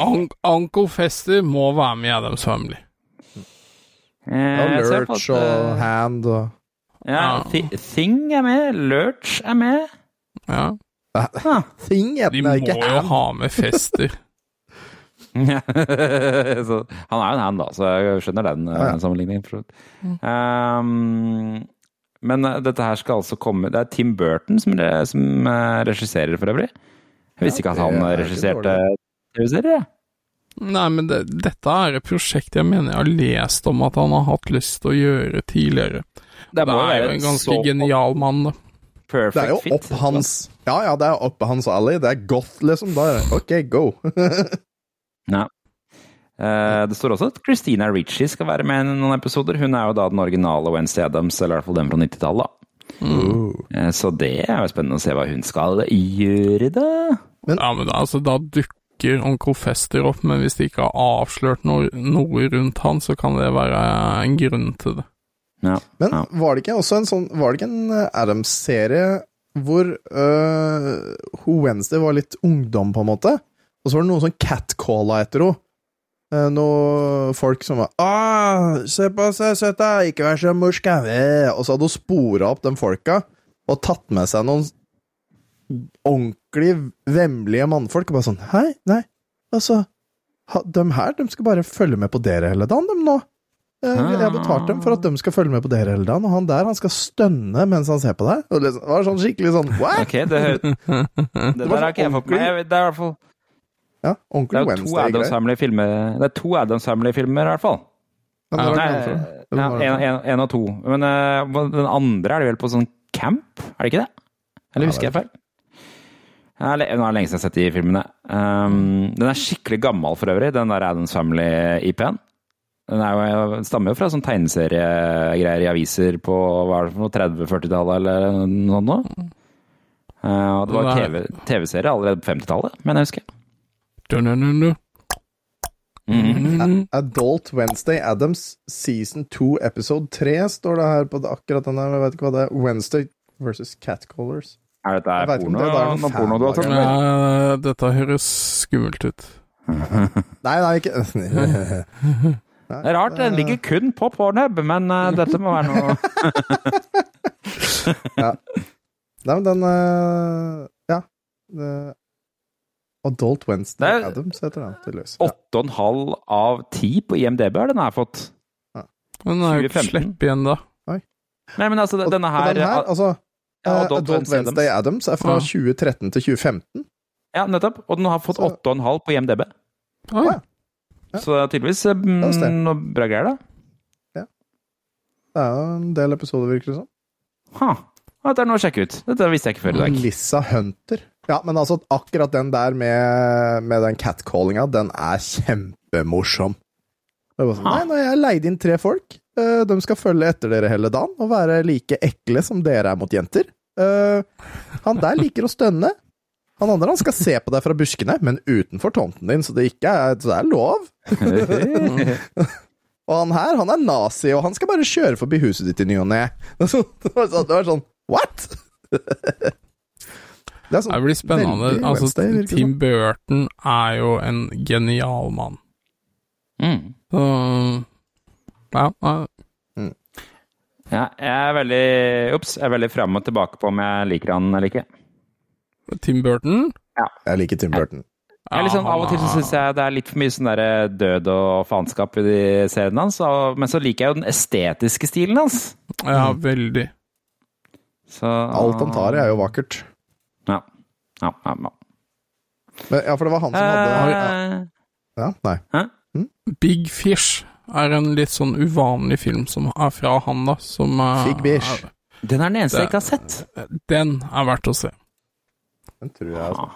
Un Uncle Fester må være med i Adams Family. Eh, Og Lurch og eh, Hand og ja, th Thing er med, Lurch er med. Ja. Ah. Thing heter De må jo ha med Fester. så, han er jo en hand, da, så jeg skjønner den, eh, Ja, ja. den sammenligningen. Um, men dette her skal altså komme Det er Tim Burton som, som regisserer, for øvrig. Jeg visste ikke at han er regisserte TV-serier. Nei, men det, dette er et prosjekt jeg mener jeg har lest om at han har hatt lyst til å gjøre tidligere. Det Det er jo en ganske så genial mann, da. perfect Det er jo fit. opp hans Ja, ja, det er opp hans alley. Det er goth, liksom. Da er det OK, go. Ja. Uh, det står også at Christina Ritchie skal være med i noen episoder. Hun er jo da den originale Wednesday Adams, eller i hvert fall den fra 90-tallet. Eh, Så det er jo spennende å se hva hun skal gjøre, da. Ja, men da, altså, da dukker onkel Fester opp, men hvis de ikke har avslørt noe, noe rundt han, så kan det være en grunn til det. Ja. Men ja. var det ikke også en sånn Var det ikke en eh, Adams-serie hvor øh, Wednesday var litt ungdom, på en måte? Og så var det noen sånn catcalla etter henne. Eh, Noe folk som var ah, 'Se på seg, søta, ikke vær så morskave'. Og så hadde hun spora opp de folka og tatt med seg noen ordentlig vemmelige mannfolk. Og bare sånn 'Hei, nei, altså ha, De her, de skal bare følge med på dere hele dagen, de nå'. Eh, Jeg har betalt dem for at de skal følge med på dere hele dagen, og han der han skal stønne mens han ser på deg. Og liksom, det var sånn skikkelig sånn What?! Okay, det, det, det der har ikke jeg fått med meg. Det er i hvert fall Ja, det er jo to Wednesday-greier. Family-filmer Det er to Adams Family-filmer, i hvert fall. Ja, Nei, ja, en, en, en og to. Men uh, den andre er det vel på sånn camp? Er det ikke det? Eller husker jeg feil? Nå er det lenge siden jeg har sett de filmene. Um, den er skikkelig gammel for øvrig, den der Adams Family-IP-en. Den jo, den stammer jo fra sånn tegneseriegreier i aviser på hva er det for 30-40-tallet eller noe sånt. Eh, det var Nei. TV TV-serie allerede på 50-tallet, men jeg husker. Dun-dun-dun-dun. Mhm. Adult Wednesday Adams Season 2 Episode 3 står det her på det, akkurat den der. Jeg vet ikke hva det er. Wednesday versus Catcallers. Er dette om porno? det er noen porno du har tatt med? Dette høres skummelt ut. Nei, nei, ikke Det er rart, den ligger kun på Pornhub, men uh, dette må være noe ja. Nei, men den uh, Ja. Det- Adult Wednesday Det er- Adams heter den. tydeligvis. en 8,5 av 10 på IMDb har den her fått. Men den er jo ikke 2015. slepp igjen, da. Nei, men altså, denne her, den her altså, ja, eh, Adult Adult Wednesday Wednesday Adams er fra Ja. 2013 til 2015. Ja, nettopp. Og den har fått Så- 8,5 på IMDb. Oi. ja. Ja. Så tydeligvis eh, Det noe bra greier, da. Ja. Det er jo en del episoder, virker det som. Ha. Ja, Dette er noe å sjekke ut. Dette visste jeg ikke før i dag. Lissa Hunter. Ja, men altså, akkurat den der med, med den catcallinga, den er kjempemorsom. Det var sånn, Nei, nå har jeg leid inn tre folk. Eh, de skal følge etter dere hele dagen og være like ekle som dere er mot jenter. Eh, han der liker å stønne. Han andre han skal se på deg fra buskene, men utenfor tomten din, så det ikke er, så det er lov. Og han her, han er nazi, og han skal bare kjøre forbi huset ditt i ny og ne. Sånn, det var sånn What?! Det er sånn Det blir spennende. Altså, Wednesday. Tim Burton er jo en genial mann. Mm. Så ja, ja. Ja, jeg er veldig Ops, jeg er veldig fram og tilbake på om jeg liker han eller ikke. Tim Burton Jeg liker Tim Burton. Jeg er liksom, av og til så syns jeg det er litt for mye sånn der død og faenskap i de seriene hans, men så liker jeg jo den estetiske stilen hans. Ja, veldig. Så, Alt han tar i, er jo vakkert. Ja. Ja, ja, ja. Men, ja, for det var han som hadde ja, Eh, ja, Nei. Big Fish er en litt sånn uvanlig film som er fra han, da. Som er, Big Fish. den er den eneste jeg ikke har sett. er- Den er verdt å se. Den tror jeg altså.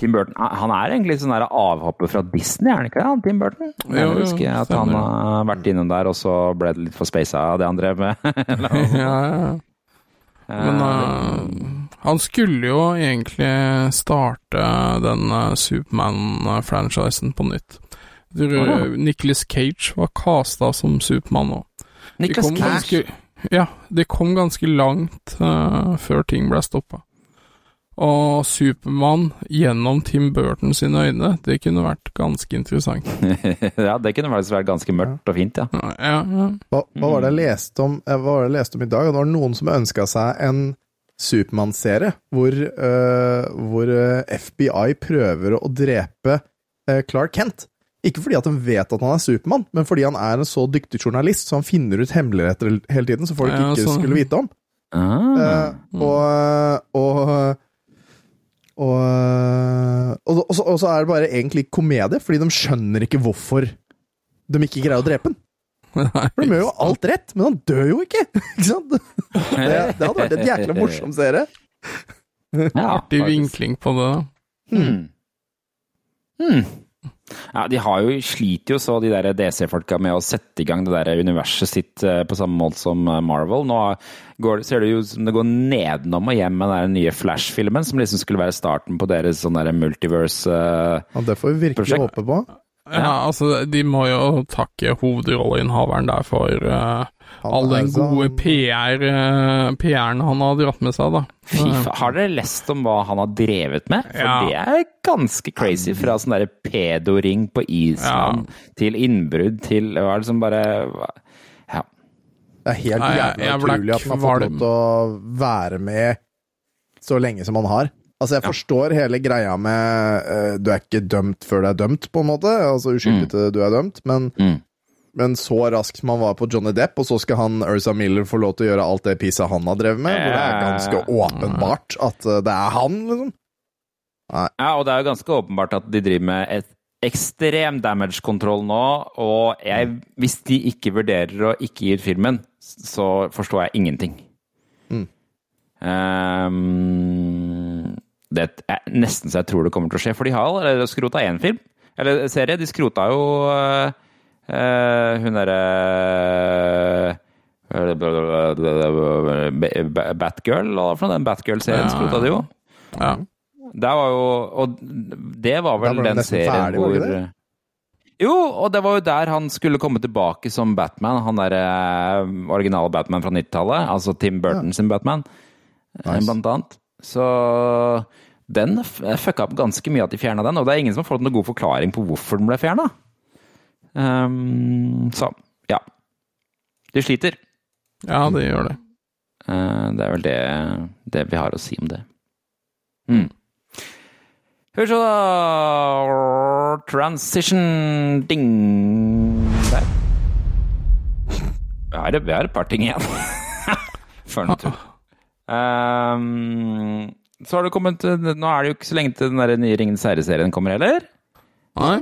Tim Burton ah, Han er egentlig sånn der avhopper fra Disney, er han ikke det? han, Tim Burton? Jeg Jo, jo, husker at han har vært innom der, og så ble det litt for space av det han drev med. Ja, ja. Men øh, han skulle jo egentlig starte den øh, Supermann-franchisen på nytt. Du, Nicholas Cage var casta som Supermann òg. Nicholas Cage. ganske, ja, de kom ganske langt uh, før ting ble stoppa. Og Supermann gjennom Tim Burton sine øyne, det kunne vært ganske interessant. ja, det kunne faktisk vært ganske mørkt og fint, ja. Ja, ja, ja. Hva, hva var det jeg leste om eh, Hva var det jeg leste om i dag? Det var noen som ønska seg en Supermann-serie hvor, uh, hvor eh, FBI prøver å drepe uh, Clark Kent. Ikke fordi at de vet at han er Supermann, men fordi han er en så dyktig journalist, så han finner ut hemmeligheter hele tiden som folk Ja, ikke sånn. skulle vite om. Ah. Uh, og og og, og, så, og så er det bare egentlig komedie, fordi de skjønner ikke hvorfor de ikke greier å drepe han. For de gjør jo alt rett, men han dør jo ikke! Ikke sant? Det, det hadde vært en jækla morsom serie. ja, Artig vinkling på det. Hmm. Hmm. Ja, De har jo, sliter jo så, de der DC-folka, med å sette i gang det der universet sitt eh, på samme måte som eh, Marvel. Nå går, ser det jo som det går nedenom og hjem med den nye Flash-filmen, som liksom skulle være starten på deres sånn der multiverse-prosjekt Ja, det får vi virkelig håpe på. Ja, altså, de må jo takke hovedrolleinnehaveren der for uh, all den er så- gode PR, uh, PR-en han har dratt med seg, da. Fy faen. Har dere lest om hva han har drevet med? For Ja. det er ganske crazy. Fra sånn derre pedoring på Island til innbrudd til Hva er det som bare Ja. Det er helt jævlig utrolig at han har fått lov til å være med så lenge som han har. Altså, jeg forstår hele greia med uh, du er ikke dømt før du er dømt, på en måte. Altså uskyldig til du er dømt, men, Mm. men så raskt man var på Johnny Depp, og så skal han Ursa Miller få lov til å gjøre alt det pisset han har drevet med, hvor det er ganske åpenbart at eh, det er han, liksom. Ja, og det er jo ganske åpenbart at de driver med et ekstrem damage-kontroll nå, og jeg, hvis de ikke vurderer å ikke gi ut filmen, så forstår jeg ingenting. Mm. Ehm, det er nesten så jeg tror det kommer til å skje, for de har allerede skrota én film, eller serie. De skrota jo øh, hun derre øh, Batgirl, hva for noe? Den Batgirl-serien Ja, skrota de jo. Ja. Der var jo Og det var vel den serien hvor det? Jo, og det var jo der han skulle komme tilbake som Batman. Han derre originale Batman fra 90-tallet. Altså Tim Burton sin Batman, eh, Nice. blant annet. Så den fucka opp ganske mye at de fjerna den, og det er ingen som har fått noen god forklaring på hvorfor den ble fjerna. så, ja. De sliter. ja, det gjør det. Uh, Det er vel det, det vi har å si om det. Mm. Hør så, da. Transition ding Der. Vi har, vi har et par ting igjen. før noe tull. Um, så har det kommet Nå er det jo ikke så lenge til den der nye Ringens herre-serien kommer heller. Nei?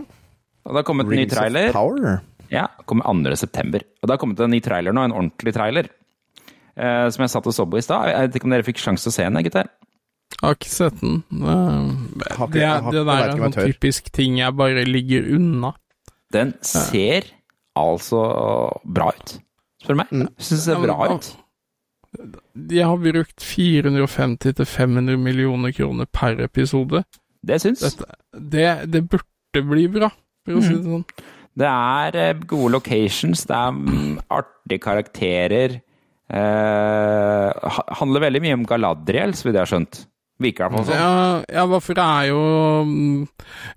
Og det har kommet en ny Rings of trailer. Power. Ja, kommer 2. september. Og det har kommet en ny trailer nå, en ordentlig trailer. Eh, som jeg satt og så på i stad. Jeg vet ikke om dere fikk sjanse til å se den, gutter? Har ikke sett den. Det, det, det der er en sånn typisk ting jeg bare ligger unna. Den ser altså bra ut, spør du meg. Mm. Syns det ser bra ut. De har brukt 450-500 millioner kroner per episode. Det syns. Dette, det, det burde bli bra, for å si det sånn. Det er eh, gode locations, det er mm, artige karakterer. Eh, handler veldig mye om Galadriel, så vidt jeg har skjønt. Virker det sånn. Ja, ja, for det er jo mm,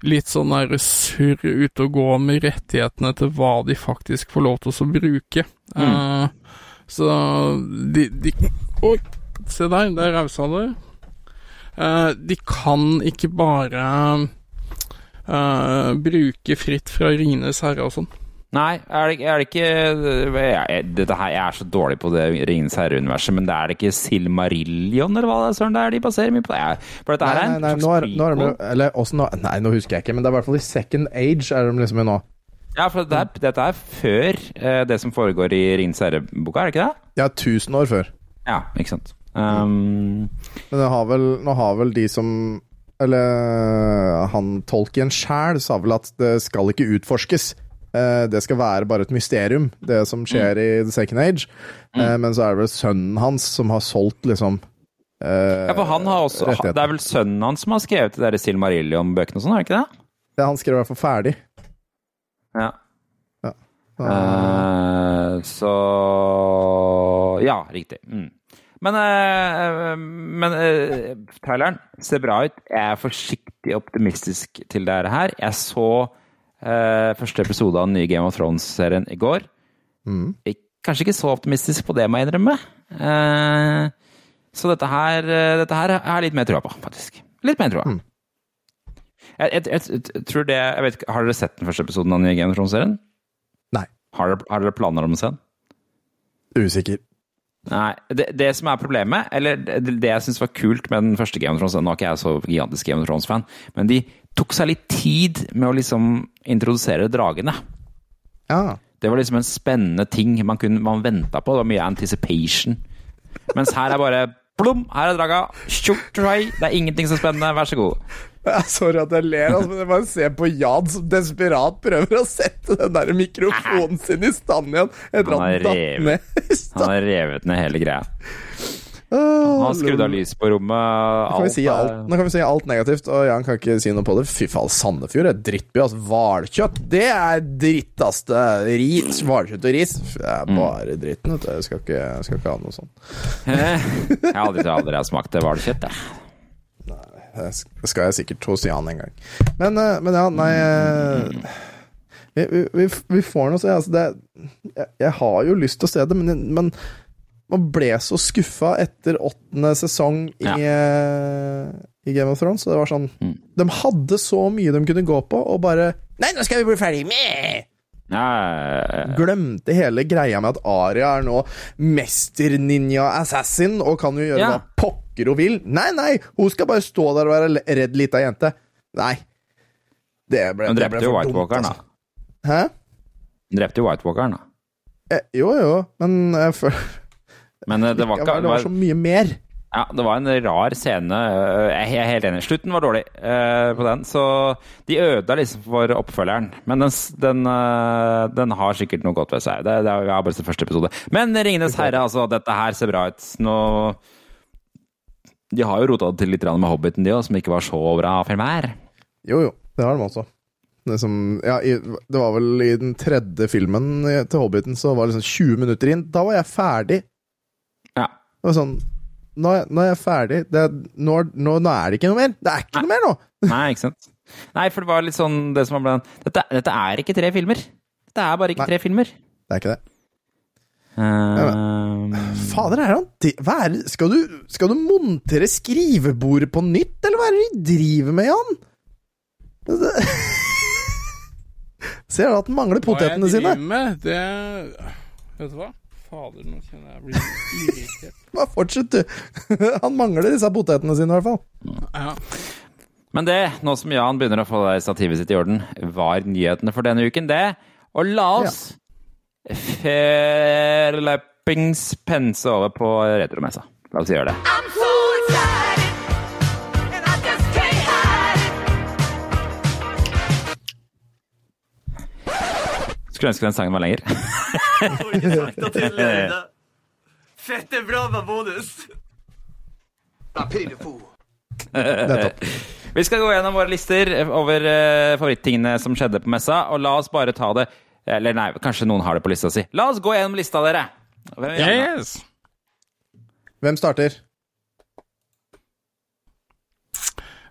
litt sånn der surr ute og gå med rettighetene til hva de faktisk får lov til å bruke. Eh, så de, de Oi, se der, der rausa du. Eh, de kan ikke bare eh, bruke fritt fra Ringenes herre og sånn. Nei, er det, er det ikke jeg, dette her, jeg er så dårlig på det Ringenes herre-universet, men det er det ikke Silmarillion, eller hva det er søren det er de baserer mye på? Det for dette her Nei, er nei, en nei, slags nå er, nå er de, eller, også nå, nei, nå husker jeg ikke, men det er i hvert fall i second age er de liksom i nå. Ja, for det er, dette er før eh, det som foregår i Ringens herre-boka, er det ikke det? Ja, 1000 år før. Ja, ikke sant. Um, Men det har vel, nå har vel de som Eller han Tolkien sjæl sa vel at det skal ikke utforskes. Eh, Det skal være bare et mysterium, det som skjer i The Second Age. Eh, Men så er det vel sønnen hans som har solgt, liksom eh, ja, for han har også, det er vel sønnen hans som har skrevet de Silmarillion-bøkene og sånn, er det ikke det? Ja, han skrev i hvert fall ferdig. Ja. Ja. Uh, så Ja, riktig. Mm. Men, uh, men uh, traileren ser bra ut. Jeg er forsiktig optimistisk til det her. Jeg så første episode av den nye Game of Thrones-serien i går. Mm. Jeg, Kanskje ikke så optimistisk på det, må jeg innrømme. Så dette her, dette her har jeg litt mer trua på, faktisk. Litt mer trua. Mm. Jeg, jeg, jeg, tror det jeg vet, ikke, Har dere sett den første episoden av den nye Game of Thrones-serien? Nei. Har dere, har dere planer om å se den? Usikker. Nei. Det, det som er problemet, eller det, det jeg syns var kult med den første Game of Thrones Nå er ikke jeg så gigantisk Game of Thrones-fan, men de tok seg litt tid med å liksom introdusere dragene. Ja. Det var liksom en spennende ting man, kunne- man venta på. Det var mye anticipation. Mens her er bare Plom! Her er draga. Hei. Det er ingenting så spennende. Vær så god. Sorry at jeg ler, altså, men jeg bare ser på Jan som desperat prøver å sette den der mikrofonen sin i stand igjen etter Han at den revet. ned. Han har revet ned hele greia. Han har skrudd av lyset lys på rommet. Nå kan, vi si alt, nå kan vi si alt negativt, og Jan kan ikke si noe på det. Fy faen, Sandefjord er drittby. Altså, hvalkjøtt, det er drittaste. ris, hvalkjøtt og ris. Det er Mm. bare dritten, vet du. Jeg skal ikke, jeg skal ikke ha noe sånt. Jeg har aldri, aldri smakt hvalkjøtt, jeg. Det skal jeg sikkert hos Jan en gang. Men, eh, men ja, nei eh, vi, vi, vi, får nå se. Altså, det, jeg, jeg har jo lyst til å se det, men, men man ble så skuffa etter åttende sesong i, ja. i Game of Thrones. Så det var sånn Mm. De hadde så mye de kunne gå på, og bare Nei, nå skal vi bli ferdig med! Ja. Glemte hele greia med at Aria er nå mester-ninja-assassin og kan jo gjøre Ja. hva pokker hun vil. Nei, nei, hun skal bare stå der og være redd lita jente. Nei. Det ble, Hun det drepte jo White dumt, Walkeren, da. altså. Hæ? Hun drepte jo White Walkeren, da. Eh, jo, jo, men jeg føler Men eh, det var ikke det var så mye mer. Ja, det var en rar scene. øh, Jeg er helt enig. Slutten var dårlig eh, på den, så de ødela liksom for oppfølgeren. Men den, den, øh, den har sikkert noe godt ved seg. Det, det er bare sett første episode. Men Ringenes herre, altså, dette her ser bra ut. Nå De har jo rota det til litt med Hobbiten, de òg, som ikke var så bra filmer. Jo, jo, det har de også. Det, som, ja, i, det var vel i den tredje filmen til Hobbiten, så var det liksom 20 minutter inn. Da var jeg ferdig. Ja. Det var sånn Nå nå er jeg ferdig. Det, nå, nå, nå er det ikke noe mer. Det er ikke noe mer nå! Nei, ikke sant? Nei, for det var litt sånn det som var dette, dette er ikke tre filmer. Det er bare ikke Nei. tre filmer. Det er ikke det. Uh, Fader, er han? Hva er det? Skal du, skal du montere skrivebordet på nytt, eller hva er det de driver med, Jan? Det- Ser du at han mangler potetene sine? Hva jeg sine? driver med, det Vet du hva? Fader, nå kjenner jeg jeg blir irritert. Bare fortsett, du. Han mangler disse potetene sine, i hvert fall. Ja. Men det, nå som Jan begynner å få stativet sitt i orden, var nyhetene for denne uken det. Og la oss foreløpings pense over på retromessa. La oss gjøre det. I'm so excited, and I just can't hide it. Skulle ønske den sangen var lenger. Fette bra med bonus! Nettopp. Vi skal gå gjennom våre lister over uh, favorittingene som skjedde på messa, og la oss bare ta det Eller nei, kanskje noen har det på lista si. La oss gå gjennom lista, dere. Hvem? Yes! Hvem starter?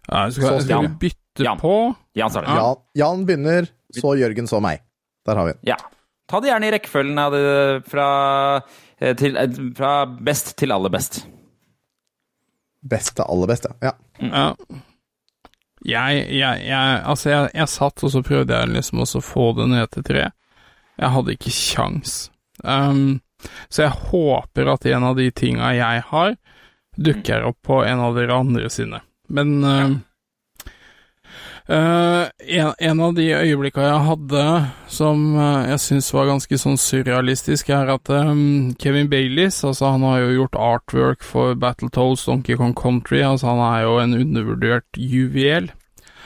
Ja, skal, skal Jan. vi bytte Jan. på? Jan starter. Jan, Jan begynner, så Jørgen, så meg. Der har vi den. Ja. Ta det gjerne i rekkefølgen av det fra, eh, til, eh, fra best til aller best. Best til aller best, ja. ja. Ja. Jeg, jeg, jeg Altså, jeg, jeg satt, og så prøvde jeg liksom også å få det ned til tre. Jeg hadde ikke kjangs. Um, så jeg håper at en av de tinga jeg har, dukker opp på en av dere andre sine. Men uh, uh, en, en av de øyeblikka jeg hadde som uh, jeg syns var ganske sånn surrealistisk, er at um, Kevin Baileys, altså han har jo gjort artwork for Battletoads, Donkey Kong Country, altså han er jo en undervurdert juvel.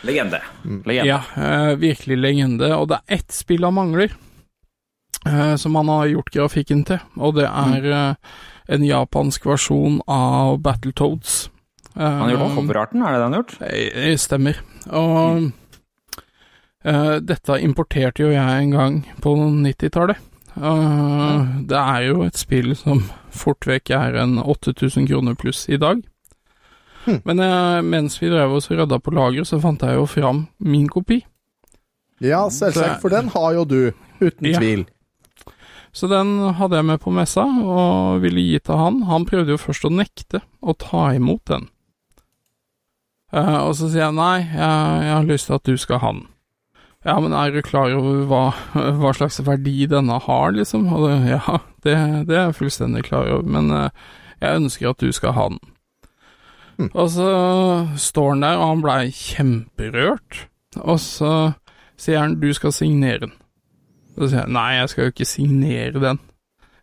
Legende. Legende. Ja, eh, virkelig legende. Og det er ett spill han mangler, som han har gjort grafikken til, og det er eh, en japansk versjon av Battletoads. Eh, Han har gjort noe coverarten, er det det han har gjort? Det Stemmer. Og eh, dette importerte jo jeg en gang på 90-tallet. Eh, Det er jo et spill som fort vekk er en 8000 kroner pluss i dag. Men uh, mens vi drev oss og rydda på lager, så fant jeg jo fram min kopi. Ja, selvsagt, for den har jo du. Uten Ja. tvil. Så den hadde jeg med på messa, og ville gi til han. Han prøvde jo først å nekte å ta imot den. Eh, og så sier jeg nei, jeg, jeg har lyst til at du skal ha den. Ja, men er du klar over hva, hva slags verdi denne har, liksom? Det, ja, det, det er jeg fullstendig klar over, men eh, jeg ønsker at du skal ha den. Og så står han der, og han blei kjemperørt, og så sier han du skal signere den. Og så sier jeg nei, jeg skal jo ikke signere den.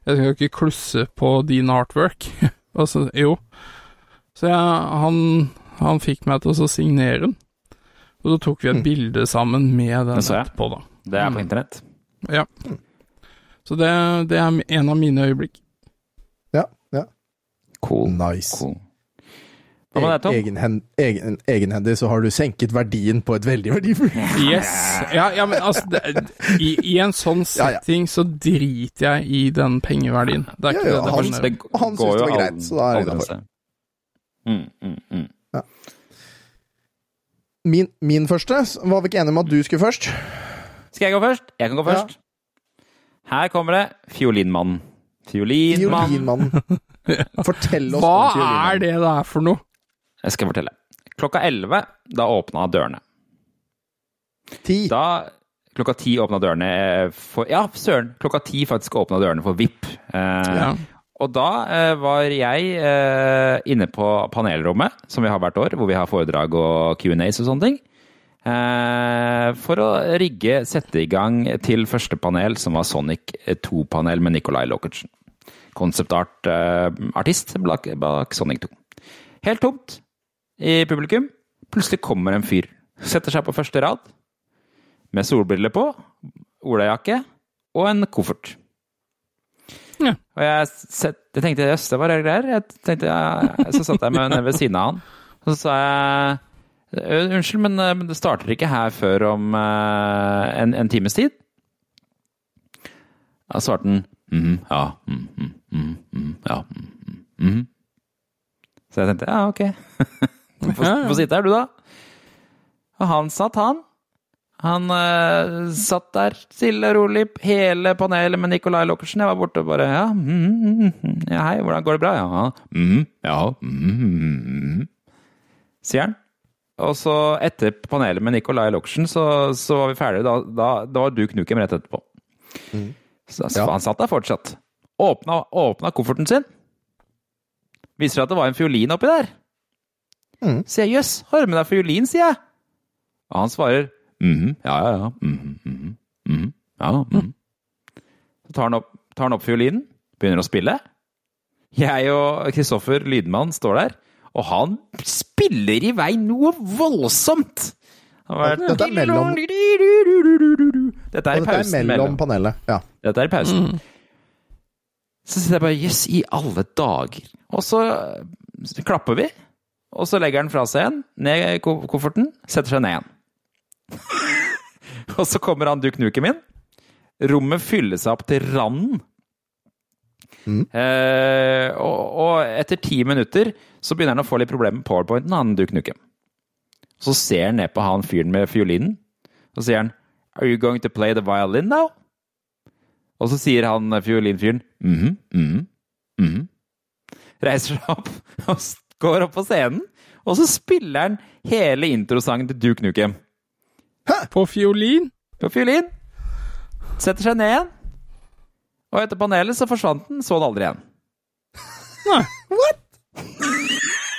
Jeg skal jo ikke klusse på din artwork. og så jo. Så jeg, han, han fikk meg til å signere den. Og så tok vi et bilde sammen med den Det etterpå, da. Det er på Mm. internett. Ja. Så det, det er en av mine øyeblikk. Ja, ja. Cool. Nice. cool. Hva med deg, Tom? Egenhen, egen, egenhendig så har du senket verdien på et veldig verdifullt Yes. Ja, ja men altså det, i, I en sånn Ja, ja. setting så driter jeg i den pengeverdien. Det er ikke Ja, ja, det det han- handler. Det han syntes det var greit, så da er det innafor. Mm, mm, mm. Min, min første var vi ikke enige om at du skulle først? Skal jeg gå først? Jeg kan gå Ja. først. Her kommer det. Fiolinmannen. Fiolinmann. Fiolinmannen. Fortell oss Hva om er det det er for noe? Jeg skal fortelle. Klokka 11, da åpna dørene. Ti. Da Klokka ti åpna dørene for Ja, søren! Klokka ti faktisk åpna dørene for VIP. Eh, Ja. Og da eh, var jeg eh, inne på panelrommet, som vi har hvert år, hvor vi har foredrag og Q&As og sånne ting. Eh, for å rigge, sette i gang til første panel, som var Sonic 2-panel med Nicolai Lockertsen. Konseptart-artist bak, bak Sonic 2. Helt tomt i publikum. Plutselig kommer en fyr. Setter seg på første rad med solbriller på, olajakke og en koffert. Ja. Og jeg, set, jeg tenkte jøss, det var rare greier. Jeg tenkte, jeg, så satt jeg med ved siden av han. Og så sa jeg «Øh, unnskyld, men, men det starter ikke her før om uh, en, en times tid. Da svarte han «Mhm, ja, mm, mhm, ja, mm, mhm». Så jeg tenkte ja, ok. Få Ja, ja. få sitte her, du, da. Og han satt, han. Han uh, satt der stille og rolig, hele panelet med Nicolai Lockersen. Jeg var borte og bare ja, mm, mhm, mhm. ja, hei, hvordan går det bra? Ja, mm, ja, mm, mhm», sier han. Og så etter panelet med Nicolai Lockersen, så, så var vi ferdige. Da, da, da var du Knukem rett etterpå. Så, så Ja. han satt der fortsatt. Åpna, åpna kofferten sin. Viser at det var en fiolin oppi der. Mhm. Sier jeg jøss, har du med deg fiolin, sier jeg. Og han svarer mhm, ja, ja, ja. mhm, mhm, mhm, ja, mhm. Så tar han, opp, tar han opp fiolinen, begynner å spille. Jeg og Kristoffer Lydmann står der, og han spiller i vei noe voldsomt! Vært- Dette er mellom- Dette er i pausen. dette er mellom panelet. Ja. Dette er i pausen. Så sitter jeg bare Jøss, i alle dager. Og så klapper vi. Og så legger han fra seg igjen, ned i kofferten, setter seg ned igjen. og så kommer han Duke nuken min. Rommet fyller seg opp til randen. Eh, og, og etter ti minutter så begynner han å få litt problemer med powerpointen, han Duke nuken. Så ser han ned på han fyren med fiolinen, og så sier han Are you going to play the violin now? Og så sier han eh, fiolinfyren mhm, mhm, mhm. Reiser seg opp og går opp på scenen, og så spiller han hele introsangen til Duke Nukem På fiolin? på fiolin. Setter seg ned igjen. Og etter panelet så forsvant den, så den aldri igjen. Nei. What?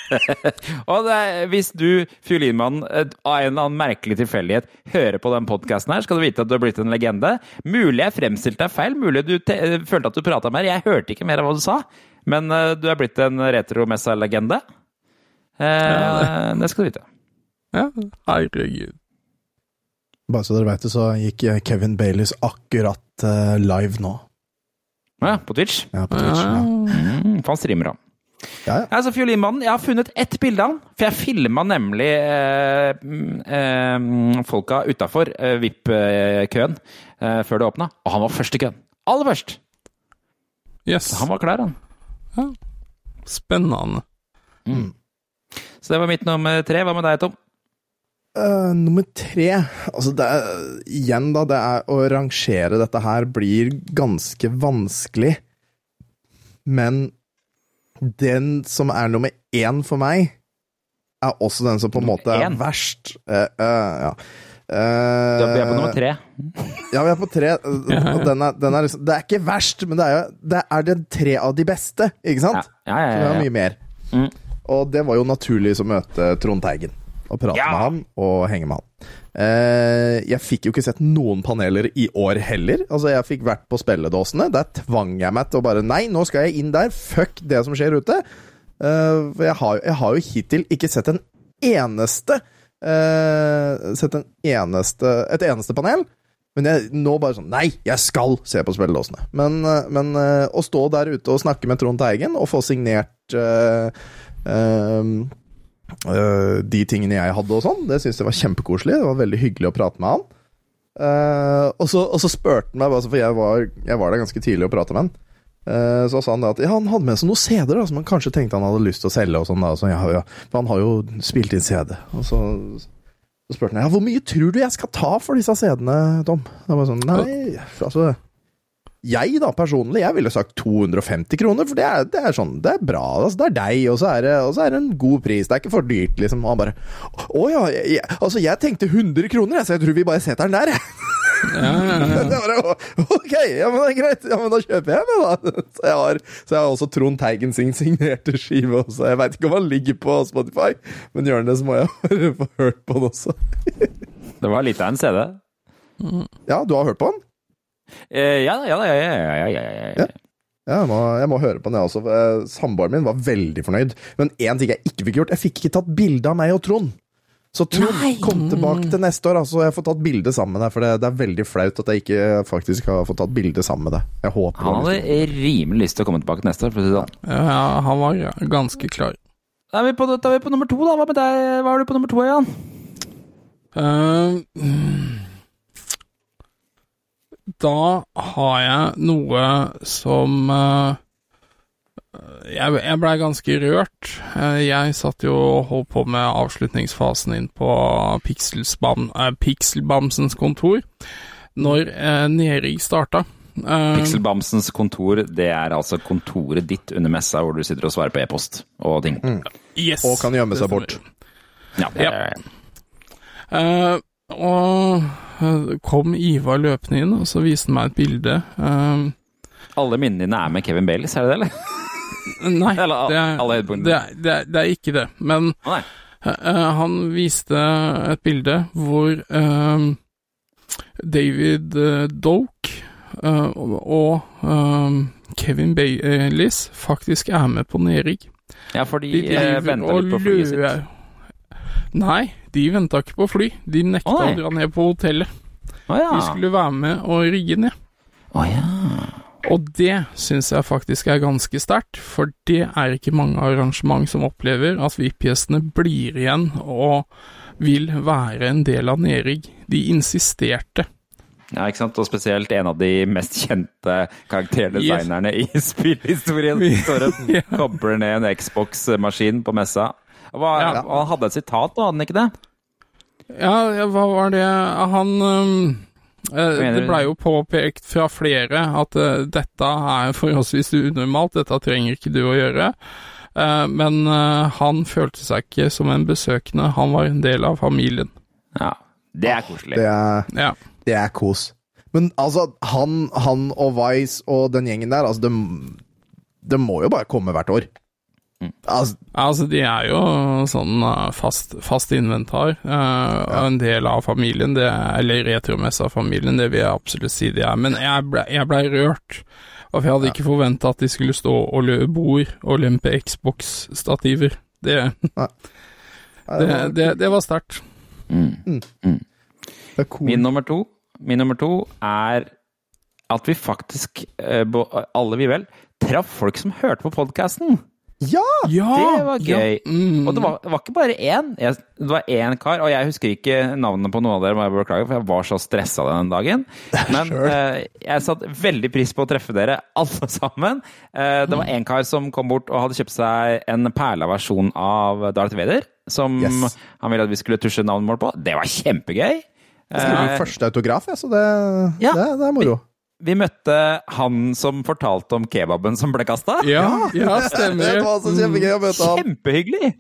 Og det er, hvis du, fiolinmann, eh, av en eller annen merkelig tilfeldighet hører på den podkasten her, skal du vite at du har blitt en legende. Mulig jeg fremstilte deg feil, mulig du te eh, følte at du prata mer. Jeg hørte ikke mer av hva du sa, men eh, du er blitt en retromessa-legende. Eh, det skal du vite. Ja, herregud. Bare så dere veit det, så gikk eh, Kevin Baileys akkurat uh, live nå. Ja, på Twitch. Ja, på Twitch. Ja. Mm, for han streamer, han. Ja, ja. Altså, Fiolinmannen, jeg har funnet ett bilde av han. For jeg filma nemlig eh, eh, folka utafor eh, VIP-køen eh, før det åpna. Og han var først i køen. Aller først! Yes. Så han var klar, han. Spennende. Så det var mitt nummer tre. Hva med deg, Tom? Uh, nummer tre Altså, det er, igjen, da, det er å rangere dette her blir ganske vanskelig. Men den som er nummer én for meg, er også den som på en måte er verst. Uh, uh, ja. Da vi er på nummer tre. Ja, vi er på tre. Og den er, den er liksom, det er ikke verst, men det er jo det er den tre av de beste, ikke sant? ja, ja. ja, ja, ja, Så vi har mye mer. Mm. Og det var jo naturlig å møte Trond Teigen. Og prate Ja. med han og henge med han. Uh, jeg fikk jo ikke sett noen paneler i år heller. Altså, jeg fikk vært på spilledåsene. Der tvang jeg meg til å bare Nei, nå skal jeg inn der. Fuck det som skjer ute. Uh, for jeg har, jeg har jo hittil ikke sett en eneste eh, sett en eneste, et eneste panel. Men jeg, nå bare sånn Nei, jeg skal se på spillelåsene! Men, eh, men uh, å stå der ute og snakke med Trond Teigen og få signert uh, de tingene jeg hadde og sånn, det syntes jeg var kjempekoselig. Det var veldig hyggelig å prate med han. Og, så, og så spurte han meg, for jeg var, jeg var der ganske tidlig og prata med han. Eh, så sa han at ja, han hadde med seg noen CD-er som han kanskje tenkte han hadde lyst til å selge. og sånn da, så ja, ja, For han har jo spilt inn CD. Og så, så spurte han ja, hvor mye tror du jeg skal ta for disse CD-ene, Tom? Da var jeg sånn, nei, altså jeg da, personlig, jeg ville sagt 250 kroner, for det er, det er sånn, det er bra. Altså, det er deg, og så er det, og så er det en god pris. Det er ikke for dyrt, liksom. Og han bare Å ja, jeg, altså jeg tenkte 100 kroner, så jeg tror vi bare setter den der, jeg. Ja, ja, ja. ok, ja, men det er greit. Ja, men da kjøper jeg meg, da. Så jeg har, så jeg har også Trond Teigen sin signerte skive også. Jeg veit ikke om han ligger på Spotify, men gjør han det, så må jeg få hørt på han også. det var litt av en CD. Ja, du har hørt på han? Eh, ja da, ja da, ja, ja, ja, jeg må, jeg må, høre på den, jeg også. Eh, samboeren min var veldig fornøyd. Men én ting jeg ikke fikk gjort, jeg fikk ikke tatt bilde av meg og Trond. Så Trond, kom tilbake til neste år, altså. Jeg får tatt bilde sammen med deg, for det, det er veldig flaut at jeg ikke faktisk har fått tatt bilde sammen med deg. Jeg håper Han det hadde rimelig lyst til å komme tilbake til neste år, for å si det sånn. Ja, han var ganske klar. Da er vi på, da er vi på nummer to, da. Hva med deg? Hva har du på nummer to, Jan? Uh, da har jeg noe som eh, Jeg, jeg blei ganske rørt. Eh, jeg satt jo og holdt på med avslutningsfasen inn på Pikselbamsens eh, Pixelbamsens kontor når uh, Nerig starta. Eh, Pixelbamsens kontor, det er altså kontoret ditt under messa hvor du sitter og svarer på e-post og ting. yes, Og kan gjemme seg bort. Ja, Ja. Eh, og eh, kom Ivar løpende inn, og så viste han meg et bilde. Uh, Alle minnene dine er med Kevin Baileys, er det det, eller? Nei, Eller det er, det, er, det, er, det er ikke det. Men eh, han viste et bilde hvor uh, David uh, Doke og, Kevin Baileys faktisk er med på nedrigg. Ja, for de, De og litt på flyet sitt. Nei, de venta ikke på fly. De nekta Å, å dra ned på hotellet. Å ja. De skulle være med og rigge ned. Å ja. Og det syns jeg faktisk er ganske sterkt, for det er ikke mange arrangement som opplever at VIP-gjestene blir igjen og vil være en del av Nerig. De insisterte. Ja, ikke sant? Og spesielt en av de mest kjente karakterdesignerne i spillhistorien. Står og Ja. kobler ned en Xbox-maskin på messa. Hva, Ja. Han hadde et sitat, da, hadde han ikke det? Ja, hva var det Han mener Det du? blei jo påpekt fra flere at eh, dette er forholdsvis unormalt, dette trenger ikke du å gjøre. Eh, men eh, han følte seg ikke som en besøkende, han var en del av familien. Ja. Det er koselig. Det er, Ja. det er kos. Men altså, han, han og Vice og den gjengen der, altså, de, de må jo bare komme hvert år. Altså, Altså, de er jo sånn eh, fast, fast inventar, eh, og en del av familien, det er, eller retromessa-familien, det vil jeg absolutt si de er. Men jeg ble, ble rørt, og jeg hadde ikke forventa at de skulle stå og løpe bord og lempe Xbox-stativer. Det, det, det, det var sterkt. Mm. det er cool. Min nummer to Min nummer to er at vi faktisk, eh, alle vi vel, traff folk som hørte på podkasten. Ja! Ja! Det var gøy. Ja, mm. Og det var, det var ikke bare én. Jeg, det var én kar, og jeg husker ikke navnet på noen av dere, må jeg beklage, for jeg var så stressa den dagen. Men eh, jeg satte veldig pris på å treffe dere alle sammen. Uh, det var én kar som kom bort og hadde kjøpt seg en perla versjon av Darth Vader, som Yes. han ville at vi skulle tusje navnet vårt på. Det var kjempegøy. Jeg er min Eh, første autograf, jeg, så det, Ja. det, det er moro. Vi møtte han som fortalte om kebaben som ble kasta. Ja, ja, Det stemmer. var så kjempegøy å møte ham. Kjempehyggelig!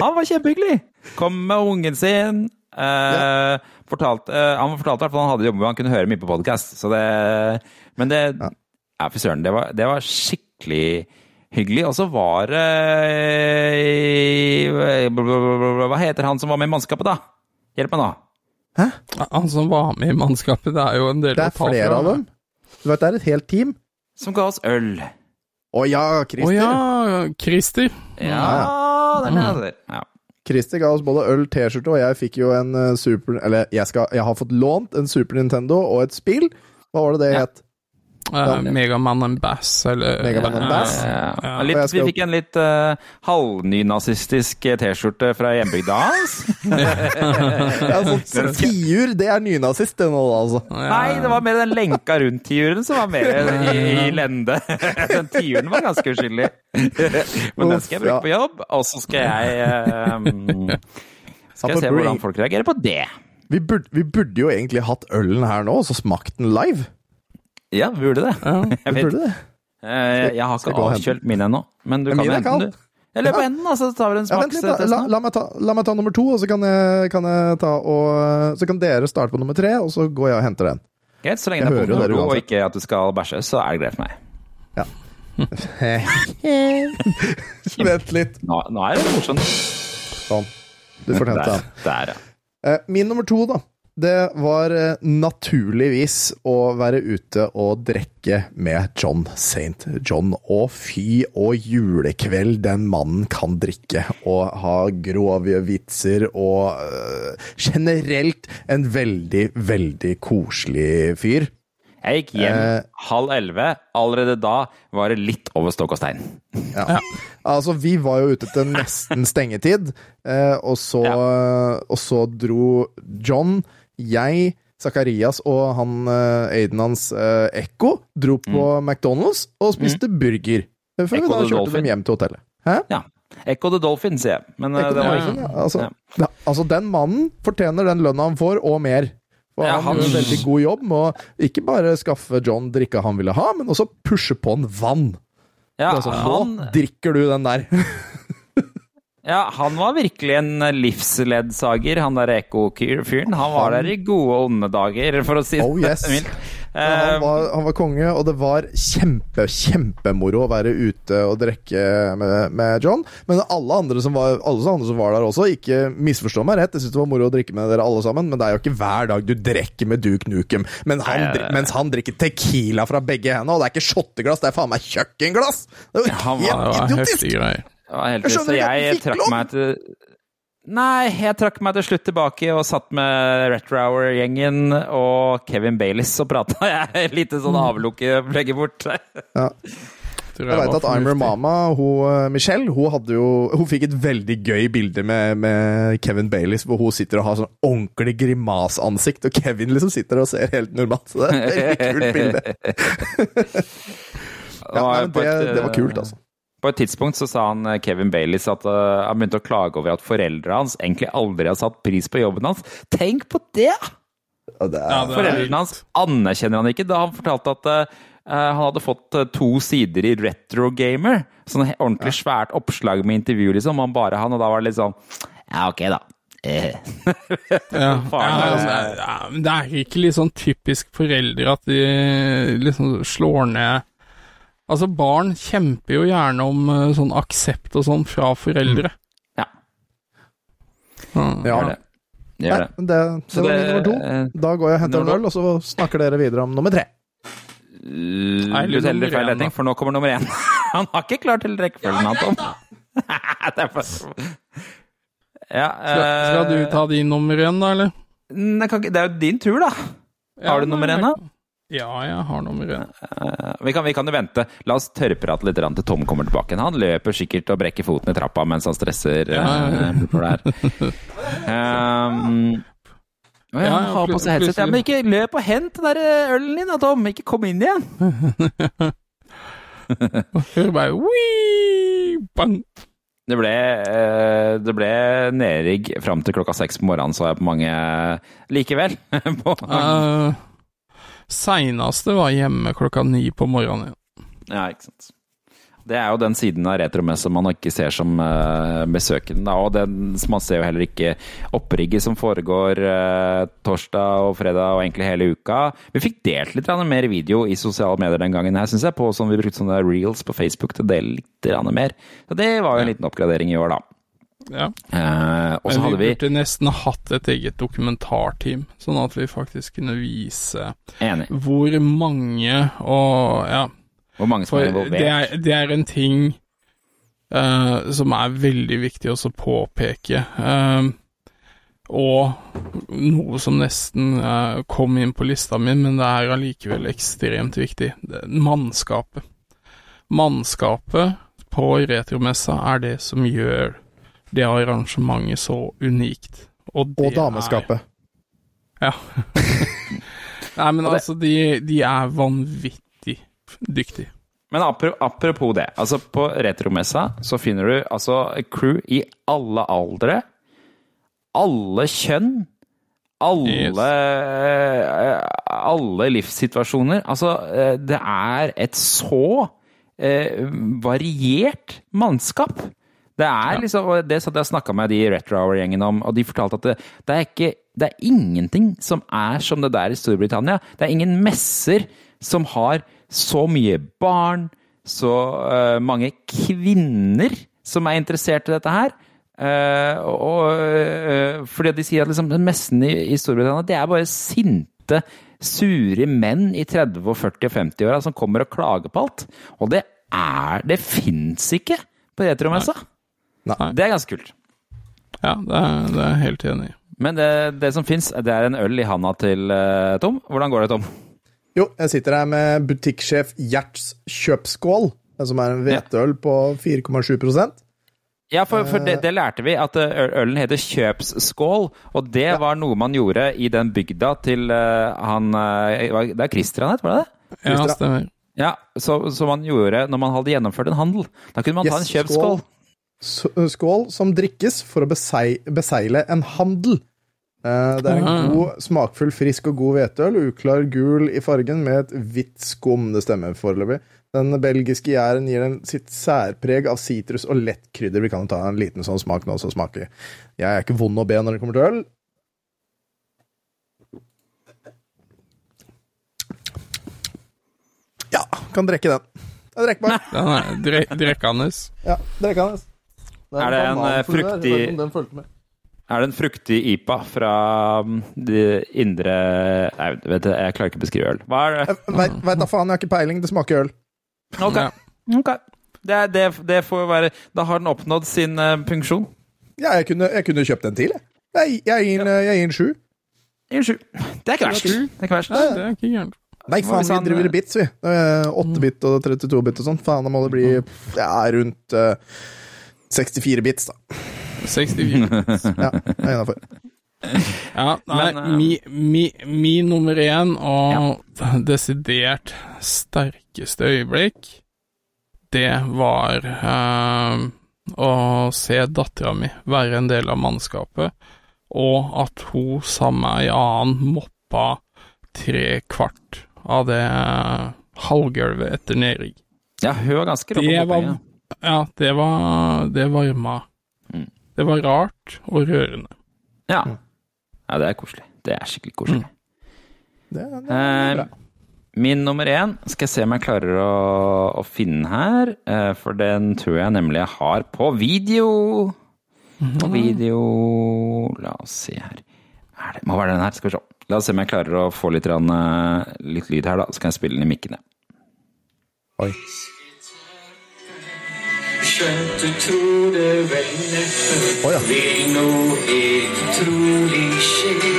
Han var kjempehyggelig. Kom med ungen sin. Eh, fortalt, eh, han fortalte at han hadde jobber han kunne høre mye på podkast. Men det Ja, fy søren. Det var, det var skikkelig hyggelig. Og så var det eh, Hva heter han som var med i mannskapet, da? Hjelp meg nå. Han som var med i mannskapet, det er jo en del Det er flere fra. av dem. Du vet, det er et helt team. Som ga oss øl. Å ja, Å Christer. ja, Christer. Ja, det er det. Ja. Christer ga oss både øl, T-skjorte, og jeg fikk jo en eh, Super Eller jeg, skal, jeg har fått lånt en Super Nintendo og et spill. Hva var det det Ja. het? Uh, Megaman and Bass, eller Megaman and Bass? Ja, Ja. litt, Vi fikk en litt uh, halvnynazistisk eh, T-skjorte fra hjembygda hans. Ja, sånn, sånn tiur, det er nynazist, det nå, altså. Nei, det var mer den lenka rundt tiuren som var mer i, i lende. Den tiuren var ganske uskyldig. Men den skal jeg bruke på jobb, og så skal jeg um, Skal jeg se hvordan folk reagerer på det. Vi burde, vi burde jo egentlig hatt ølen her nå, og så smakt den live. Ja, vi burde det. Ja, Jeg, burde det. Jeg, jeg har ikke avkjølt min ennå, men du kan den, kald. du. Eller på enden, da, så tar vi en Ja, smakstest La, la, ta, la meg ta nummer to, og så kan, jeg, kan jeg ta og Så kan dere starte på nummer tre, og så går jeg og henter den. Greit, så lenge Jeg det er jo på dere og ikke at du skal bæsje, så er det greit for meg. Vent litt. Nå, nå er det morsomt. Sånn. Du får hente den. ja. Eh, Min nummer to, da. Det var eh, naturligvis å være ute og drikke med John St. John. Og fy og julekveld den mannen kan drikke og ha grove vitser og uh, generelt en veldig, veldig koselig fyr. Jeg gikk hjem Eh. halv elleve. Allerede da var det litt over stokk og stein. Ja. Altså, vi var jo ute til nesten stengetid, eh, og, så, og så dro John, jeg, Zakarias og han eh, Aiden hans eh, Ekko dro på McDonald's og spiste burger. Før vi da kjørte Dolphin. dem hjem til hotellet. Hæ? Ja. Echo the Dolphin, sier jeg. Men eh, Echo det the var Dolphin, ja. Altså, Ja. altså, den mannen fortjener den lønna han får, og mer. For Ja, han gjør en veldig god jobb med å ikke bare skaffe John drikka han ville ha, men også pushe på en vann. ja, altså, han, Nå drikker du den der. ja, han var virkelig en livsledsager, han der Echo-fyren. Han var der i gode og onde dager, for å si det Oh, yes. mildt. Han Eh, var, han var konge, og det var kjempe, kjempemoro å være ute og drikke med, med John. Men alle andre som var Alle andre som var der også, ikke misforstå meg rett, jeg syns det var moro å drikke med dere alle sammen, men det er jo ikke hver dag du drikker med Duke Nukem. Men han, Nei, mens han drikker Tequila fra begge hendene, og det er ikke shotteglass, det er faen meg kjøkkenglass! Det er jo han Det helt var idiotisk! Så ikke at jeg du fikk trakk meg til Nei, jeg trakk meg til slutt tilbake og satt med Retro Hour-gjengen og Kevin Baileys og prata. Jeg lite sånn avlukke legger bort. Ja. Jeg vet at Imer. Mama, hun, eh, Michelle, hun, hadde jo, hun fikk et veldig gøy bilde med, med Kevin Baileys, hvor hun sitter og har sånn ordentlig grimaseansikt, og Kevin liksom sitter og ser helt normalt. Så det er et veldig kult bilde. Ja, nei, det, det var kult, altså. På et tidspunkt så sa han eh, Kevin Baileys at eh, han begynte å klage over at foreldra hans egentlig aldri har satt pris på jobben hans. Tenk på det! Ja, det er, Foreldrene hans anerkjenner han ikke da han fortalte at eh, han hadde fått to sider i Retro Gamer. Sånn ordentlig svært oppslag med intervju, liksom. Han bare han, og da var det litt sånn Ja, ok, da. Eh. Ja. Ja, altså, ja, men det er ikke litt sånn typisk foreldre at de liksom slår ned Altså, barn kjemper jo gjerne om uh, sånn aksept og sånn fra foreldre. Ja, Ja. ja. gjør det. Det gjør Nei, det. det, Så det var min nummer to. eh, Da går jeg og henter en øl, og så snakker dere videre om nummer tre. Nei, litt teller feil retning, for nå kommer nummer én. Han har ikke klart hele rekkefølgen, han, Tom. Det er for... Ja, Skal, skal du eh, ta din nummer én, da, eller? Nei, kan ikke- Det er jo din tur, da. Har du nummer én, da? Ja, jeg har noe med Eh, Vi kan, vi kan jo vente. La oss tørrprate litt til Tom kommer tilbake. Han løper sikkert og brekker foten i trappa mens han stresser. Ja, ja, ja. Um, ja, Ja, ha på seg headset. Ja, men ikke løp og hent den der eh, ølen din da, Tom! Ikke kom inn igjen! Hører bare «Wii!» bang. Det ble, det ble nedrigg fram til klokka seks på morgenen, så jeg på mange likevel. på, Uh, Seineste var hjemme klokka ni på morgenen. Ja, ikke sant. Det er jo den siden av retromessa man ikke ser som uh, besøkende. Og den, man ser jo heller ikke opprigget som foregår uh, torsdag og fredag og egentlig hele uka. Vi fikk delt litt mer video i sosiale medier den gangen her, syns jeg. På, sånn, vi brukte sånne reels på Facebook til å dele litt mer. Så det var jo en liten oppgradering i år, da. Ja. Eh, og så hadde vi vi burde nesten hatt et eget dokumentarteam, sånn at vi faktisk kunne vise Enig. hvor mange og Ja. Hvor mange som For er involvert. det er, det er en ting eh, som er veldig viktig også å påpeke. Eh, og noe som nesten eh, kom inn på lista mi, men det er allikevel ekstremt viktig. Det, mannskapet. Mannskapet på retromessa er det som gjør det arrangementet så unikt. Og, det Og dameskapet. Er, ja. Nei, men altså, de, de er vanvittig dyktige. Men apropos det. altså På retromessa så finner du altså crew i alle aldre. Alle kjønn. Alle yes. Alle livssituasjoner. Altså, eh, det er et så eh, variert mannskap. Det er liksom, og det satt jeg og snakka med de Retro Hour-gjengen om, og de fortalte at det, det er ikke det er ingenting som er som det der i Storbritannia. Det er ingen messer som har så mye barn, så uh, mange kvinner som er interessert i dette her. Uh, og, uh, fordi de sier at liksom, messen i, i Storbritannia det er bare sinte, sure menn i 30-, og 40- og 50-åra som kommer og klager på alt. Og det er Det fins ikke på retromessa. Nei. Det er ganske kult. Ja, det er, det er jeg helt enig i. Men det, det som fins, det er en øl i handa til eh, Tom. Hvordan går det, Tom? Jo, jeg sitter her med butikksjef Gjerts kjøpskål, som er en hveteøl på 4,7% Ja, for, for det, det lærte vi, at eh, ø- ølen heter kjøpsskål. Og det var noe man gjorde i den bygda til eh, han eh, hva- Det er Christer han het, var det det? Ja, stemmer. Ja, så, så man gjorde når man hadde gjennomført en handel. Da kunne man ta en Yes, kjøpsskål. skål. S- Skål som drikkes for å beseile besegle en handel. Eh, Det er en Ah. god, smakfull, frisk og god hvetøl, Uklar gul i fargen med et hvitt skum. Det stemmer foreløpig. Den belgiske gjæren gir den sitt særpreg av sitrus og lett krydder. Vi kan jo ta en liten sånn smak nå, så smaker Jeg er ikke vond å be når det kommer til øl. Ja, kan drikke den. Det er drikkbar. Er. Ja, drikkende. Er det en, en her. fruktig- den. Er det en fruktig IPA fra de indre Nei, vet du, jeg klarer ikke å beskrive øl. Hva er det? Veit veit da faen, jeg har ikke peiling. Det smaker øl. Ok. okay. Det, er- det, det får være Da har den oppnådd sin uh, funksjon. Ja, jeg kunne, jeg kunne kjøpt en til, jeg. Jeg, jeg gir en, sju. Det er ikke verst. Det er ikke verst. Nei, det er ikke gærent. Nei, faen, vi driver eh, i bits, vi. Eh, 8-bit og 32-bit og sånn. Faen, da må det bli ja, rundt eh, 64 bits, da. 64. bits. Ja, jeg er innafor. Ja, nei, Men, eh, mi, mi, mi nummer én og desidert sterkeste øyeblikk, det var eh, å se dattera mi være en del av mannskapet, og at hun sammen med ei annen moppa tre kvart av det eh, halvgulvet etter nedrigg. Ja, hun var ganske rå på Det var, ja. det var Det varma. Mm. Det var rart og rørende. Ja. ja, det er koselig. Det er skikkelig koselig. Det, det er Eh, bra. min nummer én skal jeg se om jeg klarer å, å finne her, eh, for den tror jeg nemlig jeg har på video. På video La oss se her. Er det, må være den her. Skal vi se. La oss se om jeg klarer å få litt, eh, litt lyd her, da. Så kan jeg spille den i mikkene. Oi. Skjønt du tror det vel neppe oh, ja. vil noe helt utrolig skje.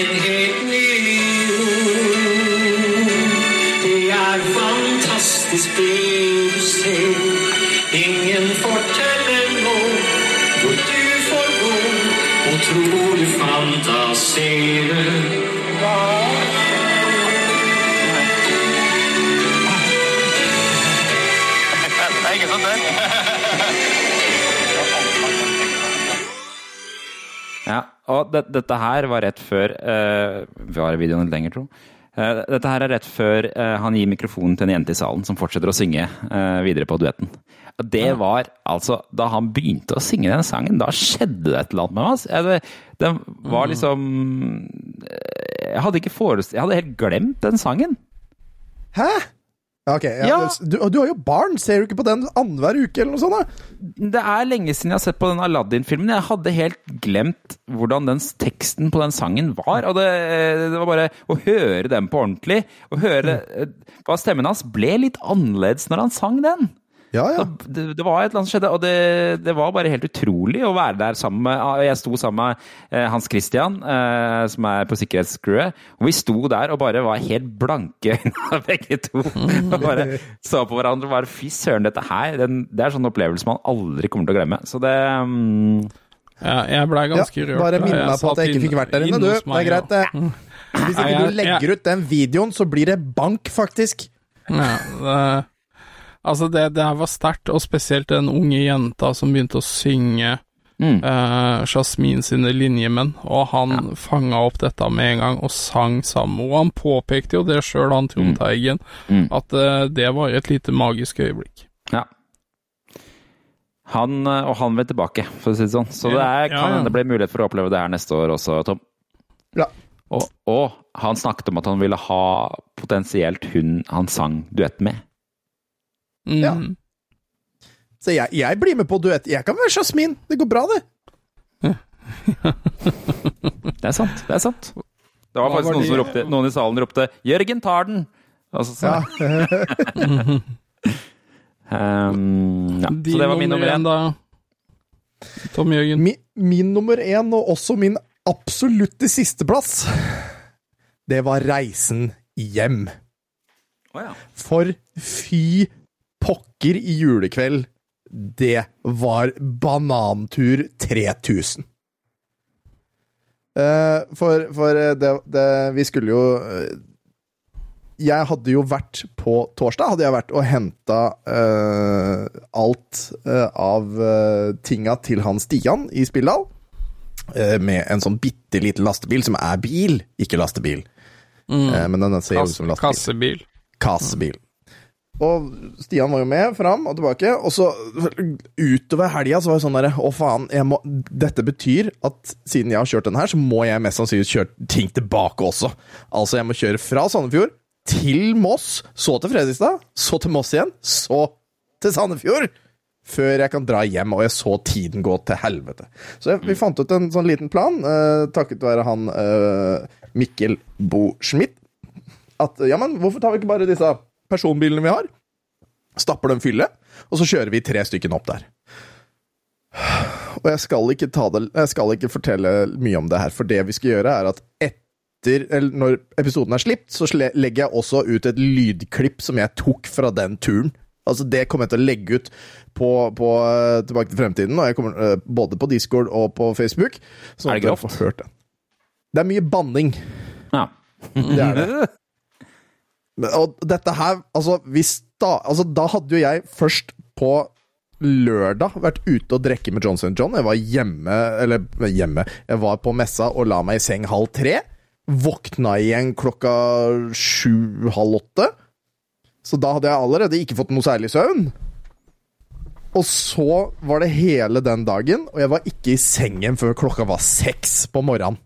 En helt ny jord. Det er fantastisk det du ser. Ingen forteller nå hvor du får gå, og tror du fantaserer. Ja, og det, dette her var rett før uh, Var videoen litt lenger, tro? Uh, dette her er rett før uh, han gir mikrofonen til en jente i salen som fortsetter å synge uh, videre på duetten. Og det var altså Da han begynte å synge den sangen, da skjedde det et eller annet med meg. Altså. Det, den var liksom eh, Jeg hadde ikke forestilt Jeg hadde helt glemt den sangen. Hæ? Ja, ok. Ja, Ja. Du, du har jo barn! Ser du ikke på den annenhver uke, eller noe sånt? da? Det er lenge siden jeg har sett på den Aladdin-filmen. Jeg hadde helt glemt hvordan den teksten på den sangen var. Og det, det var bare å høre den på ordentlig, og høre mm. hva stemmen hans ble litt annerledes når han sang den. Ja, ja. Det, det var et eller annet som skjedde, og det, det var bare helt utrolig å være der sammen med og Jeg sto sammen med eh, Hans Christian, eh, som er på sikkerhetscrewet, og vi sto der og bare var helt blanke øyne, begge to. Og bare så på hverandre og bare Fy søren, dette her den, Det er sånn opplevelse man aldri kommer til å glemme. Så det um... Ja, jeg blei ganske Ja, rørt. bare minn meg på at jeg ikke fikk vært der inne, du. Det er greit, det. Hvis ikke du legger ut den videoen, så blir det bank, faktisk. Ja, det, altså, det, det her var sterkt, og spesielt den unge jenta som begynte å synge mm. eh, Jasmin sine linjemenn, og han ja. fanga opp dette med en gang og sang sammen. Og han påpekte jo det sjøl, han Trond Teigen, Mm. at eh, det var et lite magisk øyeblikk. Ja. Han, eh, og han vil tilbake, for å si det sånn. Så det er, kan hende ja. det blir mulighet for å oppleve det her neste år også, Tom. Ja. Og, og han snakket om at han ville ha potensielt hun han sang duett med. Mm. Ja. Så jeg, jeg blir med på duett. Jeg kan være Jasmin. Det går bra, det. Det er sant. Det er sant. Det var faktisk var noen, de? som ropte, noen i salen ropte 'Jørgen tar den!' Altså, så, Ja. um, ja. De så det var min nummer én. da. Tom Jørgen. Min, min nummer én, og også min absolutte sisteplass, det var Reisen hjem. Oh, ja. For fy pokker i julekveld. Det var Banantur 3000. Eh, for for eh, det, det Vi skulle jo eh, Jeg hadde jo vært på torsdag hadde jeg vært og henta alt uh, av uh, tinga til han Stian i Spilldal. Uh, med en sånn bitte liten lastebil som er bil, ikke lastebil. Eh, men den ser ut som lastebil. kassebil. Kassebil. Og Stian var jo med fram og tilbake, og så utover helga så var det sånn derre Å, faen, må Dette betyr at siden jeg har kjørt den her, så må jeg mest sannsynlig kjøre ting tilbake også. Altså, jeg må kjøre fra Sandefjord til Moss, så til Fredrikstad, så til Moss igjen, så til Sandefjord. Før jeg kan dra hjem, og jeg så tiden gå til helvete. Så jeg, vi fant ut en sånn liten plan, eh, takket være han eh, Mikkel Bo Schmidt at ja, men hvorfor tar vi ikke bare disse personbilene vi har, stapper dem fylle, og så kjører vi tre stykken opp der. Og jeg skal ikke ta det Jeg skal ikke fortelle mye om det her, for det vi skal gjøre, er at etter Eller når episoden er slipt, så legger jeg også ut et lydklipp som jeg tok fra den turen. Altså Det kommer jeg til å legge ut på, på eh, Tilbake til fremtiden, og jeg kommer, eh, både på Discord og på Facebook. Sånn Er det grovt? det. Det er mye banning. Ja. Det er det. Og dette her, altså, hvis da, altså Da hadde jo jeg først på lørdag vært ute og drikke med Johnson John. Jeg var hjemme, eller hjemme Jeg var på messa og la meg i seng halv tre. Våkna igjen klokka sju-halv åtte. Så da hadde jeg allerede ikke fått noe særlig søvn. Og så var det hele den dagen, og jeg var ikke i sengen før klokka var seks på morgenen.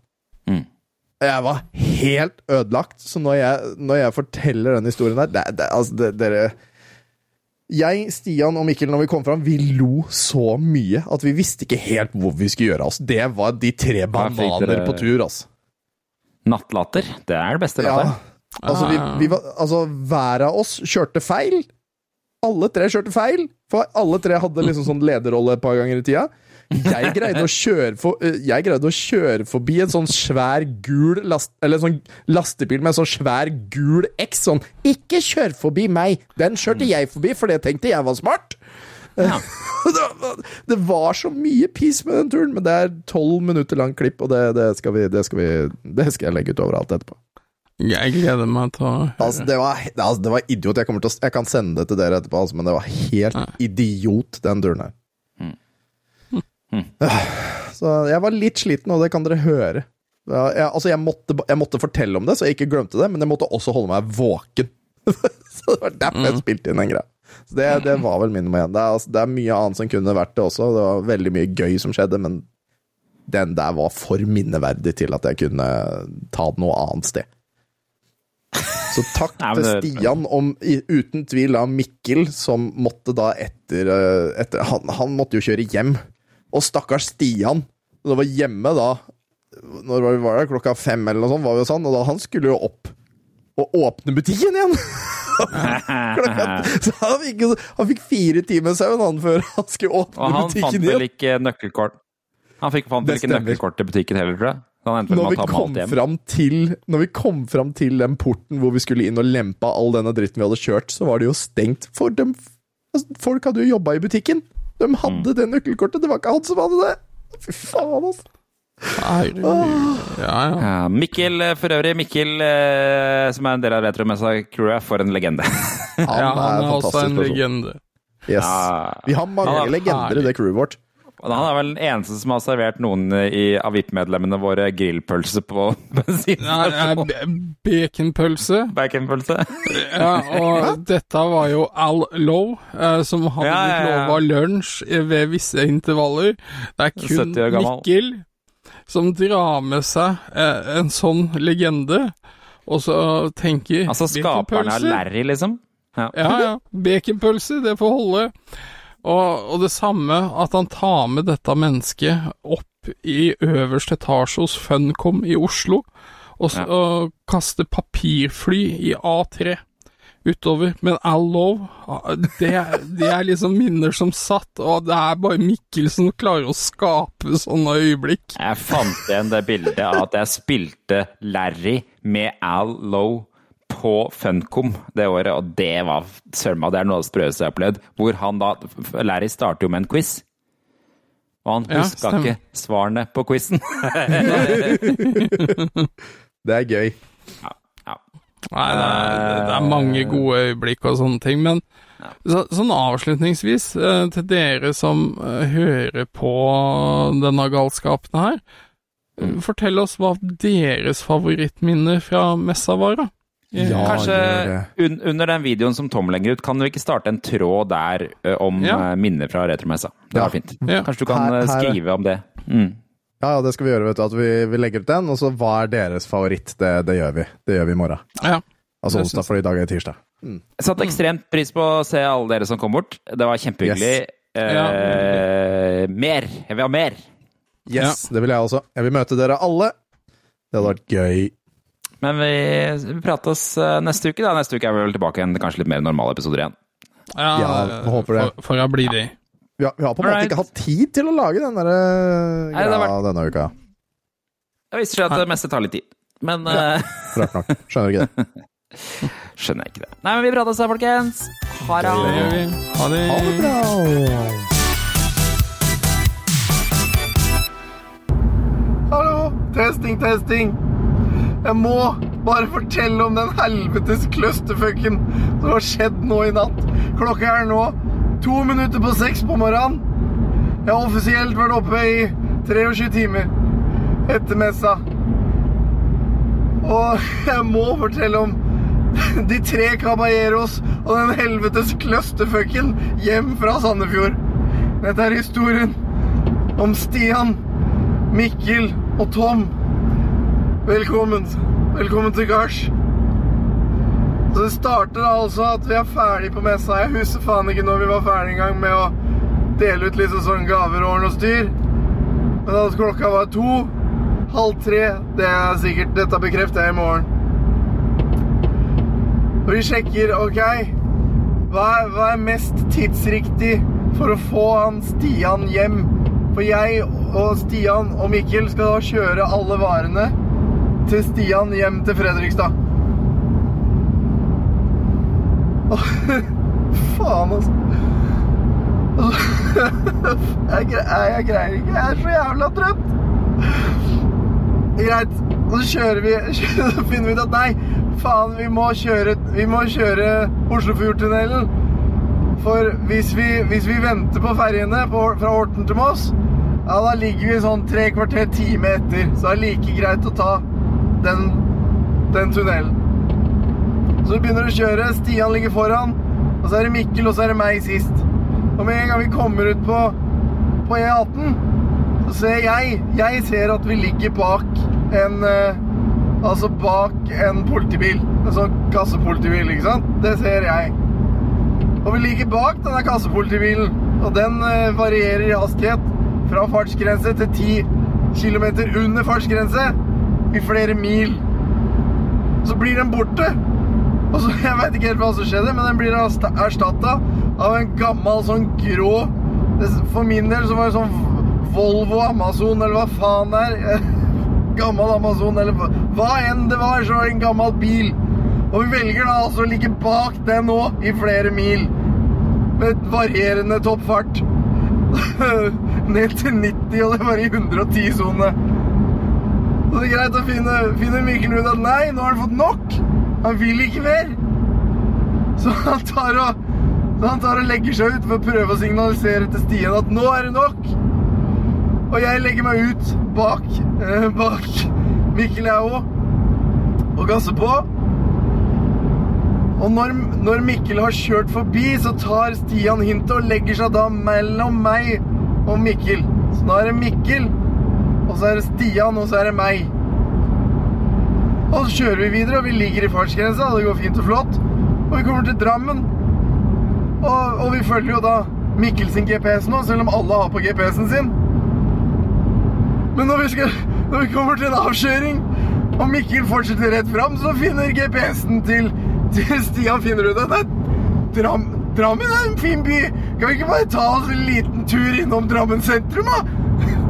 Jeg var helt ødelagt, så når jeg, når jeg forteller den historien der det, det, altså, det, Dere Jeg, Stian og Mikkel, når vi kom fram, vi lo så mye at vi visste ikke helt hvor vi skulle gjøre oss. Det var de tre bananer på tur, altså. Nattlatter. Det er det beste Ja. Altså, vi, vi var, altså, hver av oss kjørte feil. Alle tre kjørte feil, for alle tre hadde liksom sånn lederrolle et par ganger i tida. Jeg greide å kjøre, for, eh, jeg greide å kjøre forbi en sånn svær gul last, Eller en sånn lastebil med en sånn svær gul X. Sånn 'Ikke kjør forbi meg!' Den kjørte jeg forbi, for det tenkte jeg var smart. Ja. det, var, så mye piss med den turen, men det er tolv minutter lang klipp, og det, det, skal vi, det, skal vi, det skal jeg legge ut overalt etterpå. Jeg gleder meg til å høre. Altså, det var, altså, det var idiot. Jeg, til jeg kan sende det til dere etterpå, altså, men det var helt idiot, den turen her. Så jeg var litt sliten, og det kan dere høre. Jeg, altså, jeg måtte, jeg måtte fortelle om det, så jeg ikke glemte det, men jeg måtte også holde meg våken. så det var derfor jeg spilte inn den greia. Så det, det var vel min nummer én. Det, altså, det er mye annet som kunne vært det også. Det var veldig mye gøy som skjedde, men den der var for minneverdig til at jeg kunne ta det noe annet sted. Så takk Nei, det... til Stian om uten tvil av Mikkel, som måtte da etter, eh, etter han, han måtte jo kjøre hjem. Og stakkars Stian, som var hjemme da Når var vi var der, klokka fem eller noe sånt, var vi jo sånn, og da han skulle jo opp og åpne butikken igjen! Så han fikk, han fikk fire timer søvn han før han skulle Og åpne han fant vel ikke nøkkelkort Han fikk fant vel ikke nøkkelkort til butikken heller, tror jeg. Han Når vi, til, når vi kom fram til den porten hvor vi skulle inn og lempa all denne dritten vi hadde kjørt, så var det jo stengt for dem. Altså, folk hadde jo jobba i butikken. De Mm. hadde det nøkkelkortet. Det var ikke han som hadde det. Fy faen, altså. Herregud. Ja, ja. Ja, Mikkel, eh, for øvrig, Mikkel, eh, som er en del av Retromessa-crewet, for en legende. Han ja, han er en også fantastisk en person. legende. Yes. Ja. Vi har mange er legender i det crewet vårt. Og Han er vel den eneste som har servert noen i, av VIP-medlemmene våre grillpølse på bensin. nei, bensinstasjon. be- Baconpølse. Baconpølse. Ja, og dette var jo Al Lowe, eh, som hadde Ja, blitt lova lunsj ved visse intervaller. Det er kun 70. Mikkel som drar med seg eh, en sånn legende, og så tenker Altså skaperen av? Larry, liksom? Ja. Ja, ja. Baconpølse, det får holde. Og, og det samme at han tar med dette mennesket opp i øverste etasje hos Funcom i Oslo, og, Ja. og kaster papirfly i A3 utover. Men Al Lowe, det, det er liksom minner som satt, og det er bare Mikkel som klarer å skape sånne øyeblikk. Jeg fant igjen det bildet av at jeg spilte Larry med Al Lowe på Funcom det året, og det var søren meg, det er noe av det sprøeste jeg har opplevd. Hvor han da Larry starter jo med en quiz. Og han Ja, huska ikke svarene på quizen. Det er gøy. Nei, det er, det er mange gode øyeblikk og sånne ting, men så, sånn avslutningsvis, eh, til dere som eh, hører på denne galskapen her, eh, fortell oss hva deres favorittminne fra messa var, da. Ja. Kanskje un under den videoen som Tom legger ut, kan du ikke starte en tråd der om Ja. minner fra retromessa? Det Ja. var fint. Ja. Kanskje du kan Her- her- skrive om det. Mm. Ja, ja, det skal vi gjøre, vet du. At vi, vi legger ut den, og så hva er deres favoritt? Det, det gjør vi. Det gjør vi i morgen. Ja. Altså onsdag, for i dag er tirsdag. Jeg satte ekstremt pris på å se alle dere som kom bort. Det var kjempehyggelig. Yes. Eh, mer! Jeg vil ha mer! Yes, det vil jeg også. Jeg vil møte dere alle. Det hadde vært gøy. Men vi, vi prates neste uke, da. Neste uke er vi vel tilbake igjen. Kanskje litt mer normale episoder igjen. Ja, Ja, eh, håper det. For, for å bli det. Vi har, vi har på en måte ikke hatt tid til å lage den der eh, Nei, det denne uka. Det viser seg at det meste tar litt tid. Men ø, Rart nok. Skjønner ikke det. skjønner jeg ikke det. Nei, men vi prates da, folkens. Ha det. Ha det. Ha det bra! Hallo, testing, testing. Jeg må bare fortelle om den helvetes clusterfucken som har skjedd nå i natt. Klokka er nå to minutter på seks på morgenen. Jeg har offisielt vært oppe i 23 timer etter messa. Og jeg må fortelle om de tre caballeros og den helvetes clusterfucken hjem fra Sandefjord. Dette er historien om Stian, Mikkel og Tom. Velkommen. Velkommen til gards. Så det starter altså at vi er ferdig på messa. Jeg husker faen ikke når vi var ferdig engang med å dele ut liksom sånn gaver og ordne og styr. Men at klokka var to, halv tre, det er sikkert, dette bekrefter jeg i morgen. Og vi sjekker, ok, hva er, hva er mest tidsriktig for å få han Stian hjem? For jeg og Stian og Mikkel skal da kjøre alle varene til Stian hjem til Fredrikstad. Åh, Faen, altså. Jeg, greier, jeg greier ikke. Jeg er så jævla trøtt. Greit. Så kjører vi Så finner vi ut at nei, faen, vi må kjøre, vi må kjøre Oslofjordtunnelen. For hvis vi, hvis vi venter på ferjene fra Horten til Moss, ja, da ligger vi sånn tre kvarter time etter. Så det er like greit å ta den, den tunnelen. Så vi begynner å kjøre. Stian ligger foran. Og så er det Mikkel, og så er det meg sist. Og med en gang vi kommer ut på, på E18, så ser jeg Jeg ser at vi ligger bak en eh, Altså bak en politibil. En sånn kassepolitibil, ikke sant? Det ser jeg. Og vi ligger bak denne kassepolitibilen. Og den eh, varierer i hastighet fra fartsgrense til 10 km under fartsgrense i flere mil. Så blir den borte. Og så, Jeg veit ikke helt hva som skjedde, men den blir erstatta av en gammel sånn grå For min del så var det sånn Volvo Amazon, eller hva faen det er. Gammel Amazon, eller hva- enn det var, så var det en gammel bil. Og vi velger da altså å ligge bak den nå i flere mil. Med varierende toppfart. Ned til 90, og det var i 110-sone. Så det er greit å finne, finne Mikkel ut at nei, nå har han fått nok. Han vil ikke mer. Så han tar og, han tar og legger seg ut for å prøve å signalisere til Stian at nå er det nok. Og jeg legger meg ut bak, eh, bak Mikkel jeg òg, og gasser på. Og når, når Mikkel har kjørt forbi, så tar Stian hintet og legger seg da mellom meg og Mikkel. Så nå er det Mikkel, og så er det Stian, og så er det meg. Og så kjører vi videre, og vi ligger i fartsgrensa, det går fint og flott. Og vi kommer til Drammen. Og, og vi følger jo da Mikkel sin GPS nå, selv om alle har på GPS-en sin. Men når vi, skal, når vi kommer til en avkjøring, og Mikkel fortsetter rett fram, så finner GPS-en til, til Stian finner ut at det er Dram, Drammen er en fin by. Kan vi ikke bare ta oss en liten tur innom Drammen sentrum, da?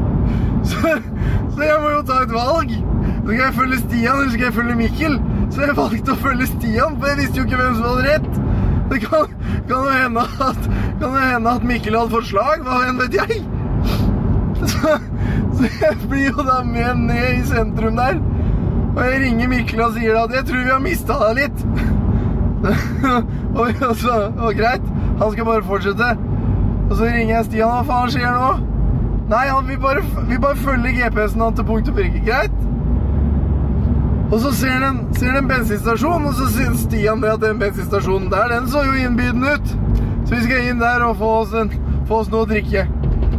Så, så jeg må jo ta et valg. Så skal jeg følge Stian, eller skal jeg følge Mikkel? Så jeg valgte å følge Stian, for jeg visste jo ikke hvem som hadde rett. Det kan, kan jo hende at, kan hende at Mikkel hadde forslag. slag, hva enn vet jeg. Så, så jeg blir jo da med ned i sentrum der. Og jeg ringer Mikkel og sier at jeg tror vi har mista deg litt. og, så, og greit, han skal bare fortsette. Og så ringer jeg Stian, hva faen skjer nå? Nei, han vil bare, vil bare følge GPS-en han til punkt og prikke. Greit? Og så ser han en, bensinstasjon, og så syns Stian det at den bensinstasjonen der, den så jo innbydende ut. Så vi skal inn der og få oss, en, få oss noe å drikke.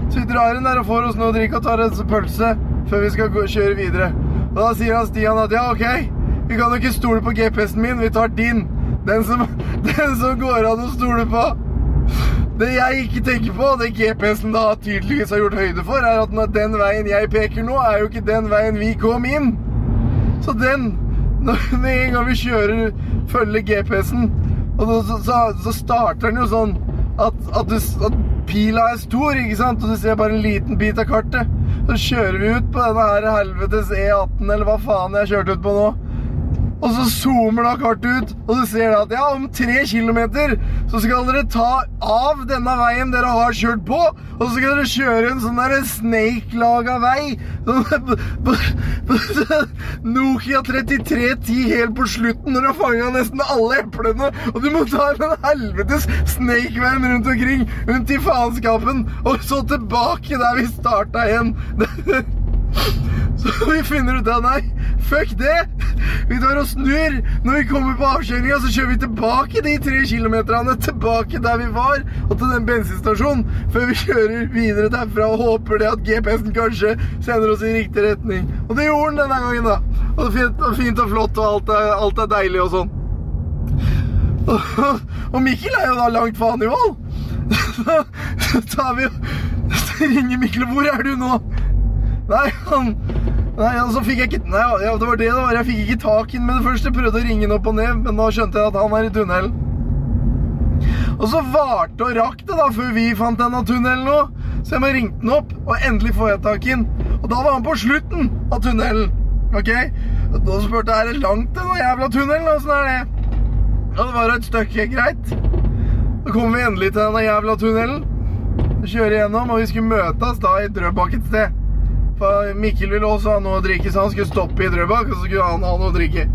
Så vi drar inn der og får oss noe å drikke og tar en pølse før vi skal kjøre videre. Og da sier han Stian at ja, ok, vi kan jo ikke stole på GPS-en min, vi tar din. Den som, den som går an å stole på. Det jeg ikke tenker på, det GPS-en da tydeligvis har gjort høyde for, er at den veien jeg peker nå, er jo ikke den veien vi kom inn. Så den, med en gang vi kjører, følger GPS-en, og så, så, så starter den jo sånn at, at, du, at pila er stor, ikke sant? Og du ser bare en liten bit av kartet. Så kjører vi ut på denne her helvetes E18, eller hva faen jeg kjørte ut på nå. Og så zoomer da kartet ut, og så ser du at ja, om tre kilometer så skal dere ta av denne veien dere har kjørt på, og så skal dere kjøre en sånn der snake-laga vei. Nokia 3310 helt på slutten når du har fanga nesten alle eplene, og du må ta den helvetes snake-veien rundt omkring, rundt i faenskapen, og så tilbake der vi starta igjen. Så vi finner ut av nei, fuck det. Vi tar og snur. Når vi kommer på avkjøringa, så kjører vi tilbake de tre kilometerne tilbake der vi var, og til den bensinstasjonen, før vi kjører videre derfra og håper det at GPS-en kanskje sender oss i riktig retning. Og det gjorde den denne gangen, da. Og fint og, fint og flott, og alt er, alt er deilig og sånn. Og, Mikkel er jo da langt faen i vold. Så tar vi og ringer Mikkel. Hvor er du nå? Nei, han Nei, altså fikk jeg ikke Nei, ja, det var det det var. Jeg fikk ikke tak i den med det første. Jeg prøvde å ringe den opp og ned, men da skjønte jeg at han er i tunnelen. Og så varte og rakk det da før vi fant denne tunnelen nå. Så jeg må ringe den opp, og endelig får jeg tak i den. Og da var han på slutten av tunnelen. Ok? Da spurte jeg er det langt denne jævla tunnelen. Åssen er det? Ja, det var et stykke greit. Da kommer vi endelig til denne jævla tunnelen. Kjører gjennom, og vi skulle møtes da i Drøbak et sted. For Mikkel ville også ha noe å drikke, så han skulle stoppe i Drøbak, og så skulle han ha noe å drikke.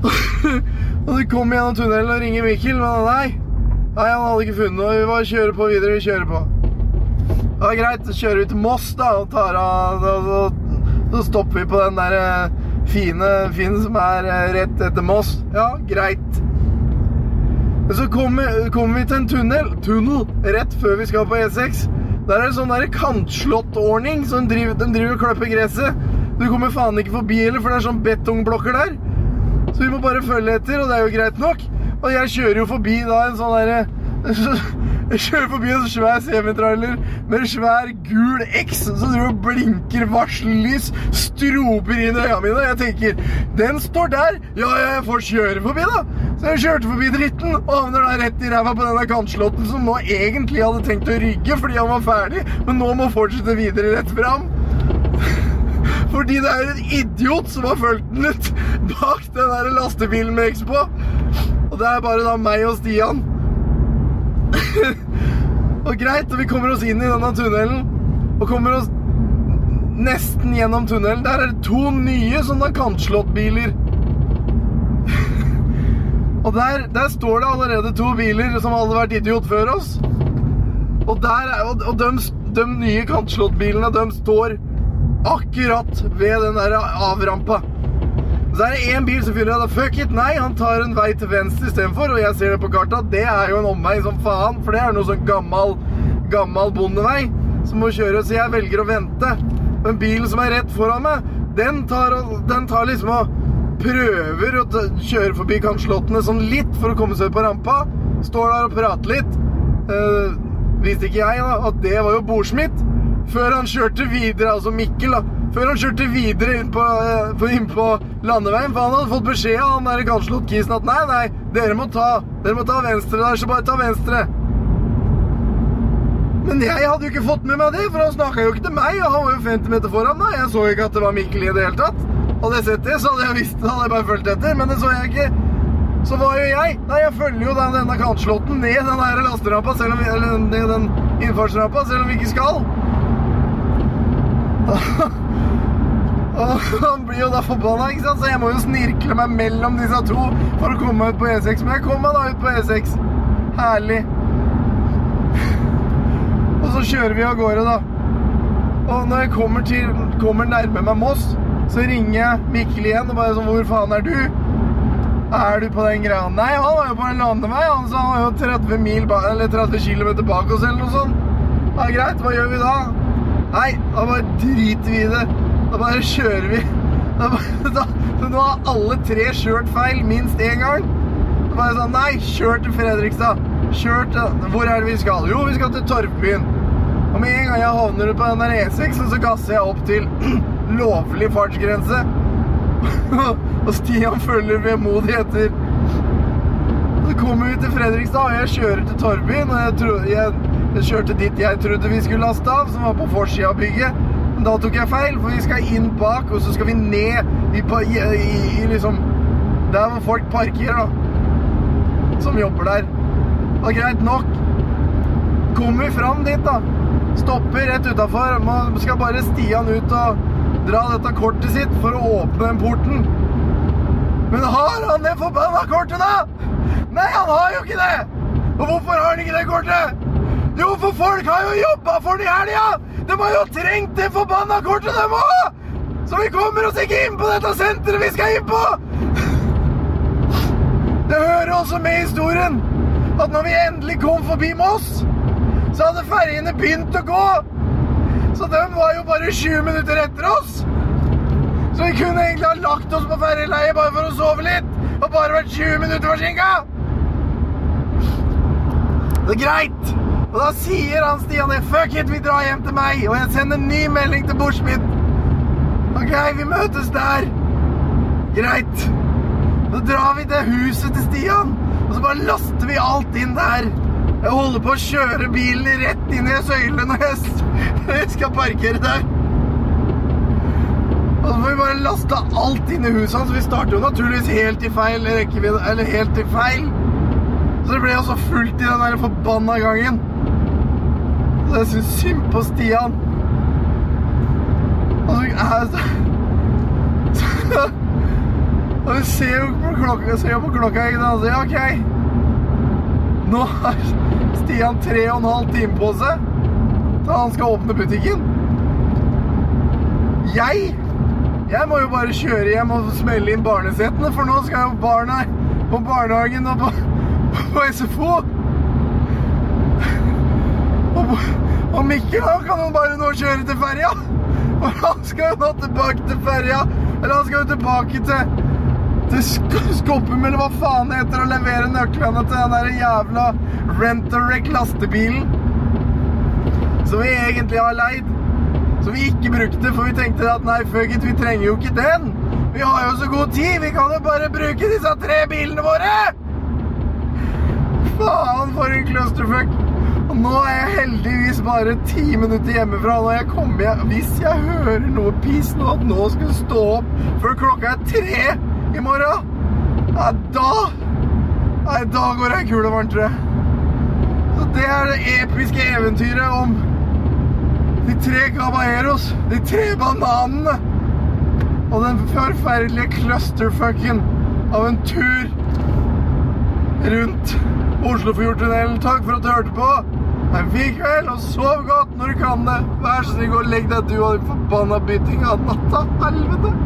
og så kom vi gjennom tunnelen og ringer Mikkel, men nei. Nei, han hadde ikke funnet noe. Vi bare kjører på videre, vi kjører på. Ja, greit, så kjører vi til Moss, da, og tar av da, Så stopper vi på den der eh, fine, fine som er eh, rett etter Moss. Ja, greit. Så kommer, kommer vi til en tunnel, tunnel rett før vi skal på E6. Der er det sånn kantslåttordning, de driver, de driver og klipper gresset. Du kommer faen ikke forbi heller, for det er sånn betongblokker der. Så vi må bare følge etter, og det er jo greit nok. Og jeg kjører jo forbi da en sånn derre Jeg kjører forbi en svær semitrailer med en svær gul X som driver og blinker varsellys, stroper inn i øynene mine. Jeg tenker, den står der. Ja, ja, jeg får kjøre forbi, da. Så jeg kjørte forbi dritten og havner da rett i ræva på denne kantslåtten som nå egentlig hadde tenkt å rygge fordi han var ferdig, men nå må fortsette videre rett fram. Fordi det er en idiot som har fulgt den ut bak den der lastebilen med X på. Og det er bare da meg og Stian. og greit, og vi kommer oss inn i denne tunnelen, og kommer oss nesten gjennom tunnelen. Der er det to nye sånne kantslåttbiler. og der, der står det allerede to biler som hadde vært idiot før oss. Og, der, er- og, og de, de nye kantslåttbilene, de står akkurat ved den der avrampa. Så er det én bil som finner ut at fuck it, nei, han tar en vei til venstre istedenfor. Og jeg ser det på kartet, det er jo en omvei som faen, for det er noe sånn gammel, gammel bondevei som må kjøre, så jeg velger å vente. Men bilen som er rett foran meg, den tar, den tar liksom og prøver å kjøre forbi kantslottene sånn litt for å komme seg på rampa. Står der og prater litt. Eh, visste ikke jeg da, at det var jo bordsmitt. Før han kjørte videre, altså Mikkel da, før han kjørte videre inn på, eh, inn på landeveien, for han hadde fått beskjed av han der kanslott-kisen at nei, nei, dere må ta, dere må ta venstre der, så bare ta venstre. Men jeg hadde jo ikke fått med meg det, for han snakket jo ikke til meg, og han var jo 50 meter foran meg. Jeg så ikke at det var Mikkel i det hele tatt. Hadde jeg sett det, så hadde jeg visst det, hadde jeg bare følt etter, men det så jeg ikke. Så var jo jeg? Nei, jeg følger jo den, denne kantslotten ned den der lasterampa, selv om vi, eller ned den innfartsrampa, selv om vi ikke skal. Og han blir jo da forbanna, ikke sant? Så jeg må jo snirkle meg mellom disse to for å komme meg ut på E6. Men jeg kom meg da ut på E6. Herlig. Og så kjører vi av gårde, da. Og når jeg kommer, til, kommer nærme meg Moss, så ringer jeg Mikkel igjen og bare sånn Hvor faen er du? Er du på den greia? Nei, han var jo på en landevei. Han sa han var jo 30 mil eller 30 km bak oss eller noe sånt. Ja, greit, hva gjør vi da? Nei, da bare driter vi i det. Da bare kjører vi. Da da, nå har alle tre kjørt feil minst én gang. Da bare sånn, nei, kjør til Fredrikstad. Kjør til Hvor er det vi skal? Jo, vi skal til Torvbyen. Og med en gang jeg havner på den der E6, så gasser jeg opp til lovlig fartsgrense. og Stian følger vemodig etter. Så kommer vi til Fredrikstad, og jeg kjører til Torvbyen. Og jeg, tro, jeg, jeg kjørte dit jeg trodde vi skulle laste av, som var på forsida av bygget. Da tok jeg feil, for vi skal inn bak, og så skal vi ned i, i, i, i liksom Der hvor folk parkerer, da. Som jobber der. Og greit nok. Kommer vi fram dit, da. Stopper rett utafor. Man skal bare Stian ut og dra dette kortet sitt for å åpne den porten. Men har han det forbanna kortet, da? Nei, han har jo ikke det! Og hvorfor har han ikke det kortet? Jo, for folk har jo jobba for det i helga! De har jo trengt det forbanna kortet, dem òg! Så vi kommer oss ikke inn på dette senteret vi skal inn på! Det hører også med i historien at når vi endelig kom forbi Moss, så hadde ferjene begynt å gå. Så de var jo bare 20 minutter etter oss. Så vi kunne egentlig ha lagt oss på ferjeleiet bare for å sove litt, og bare vært 20 minutter forsinka. Det er greit. Og da sier han Stian det. Fuck it, vi drar hjem til meg. Og jeg sender en ny melding til Borsmidt. Ok, vi møtes der. Greit. Så drar vi til huset til Stian, og så bare laster vi alt inn der. Jeg holder på å kjøre bilen rett inn i en søyle når jeg, skal parkere der. Og så får vi bare lasta alt inn i huset hans. Vi starter jo naturligvis helt i feil rekkevidde, eller helt i feil. Så det ble jo fullt i den der forbanna gangen. Så jeg syns synd på Stian. Og så så, Og vi ser jo på klokka, ser jo på klokka ikke sant? sier ok. Nå har Stian tre og en halv time på seg til han skal åpne butikken. Jeg Jeg må jo bare kjøre hjem og smelle inn barnesetene, for nå skal jo barna på barnehagen og på, på SFO. Og, og Mikkel han kan jo bare nå kjøre til ferja. For han skal jo nå tilbake til ferja. Eller han skal jo tilbake til til Sk- Skoppum, eller hva faen det heter, og levere nøklene til den der jævla rent-a-wreck lastebilen. Som vi egentlig har leid. Som vi ikke brukte, for vi tenkte at nei, fuck it, vi trenger jo ikke den. Vi har jo så god tid, vi kan jo bare bruke disse tre bilene våre! Faen, for en clusterfuck. Nå er jeg heldigvis bare ti minutter hjemmefra. Når jeg kommer hjem, Hvis jeg hører noe piss nå, at nå skal jeg stå opp før klokka er tre i morgen, Nei, da Nei, da går jeg kul og varmt, tror jeg. Så det er det episke eventyret om de tre caballeros, de tre bananene og den forferdelige clusterfucken av en tur rundt Oslofjordtunnelen. Takk for at du hørte på. Ha en fin kveld, og sov godt når du kan det. Vær så snill, gå og legg deg, du og din forbanna bytting av natta. Helvete.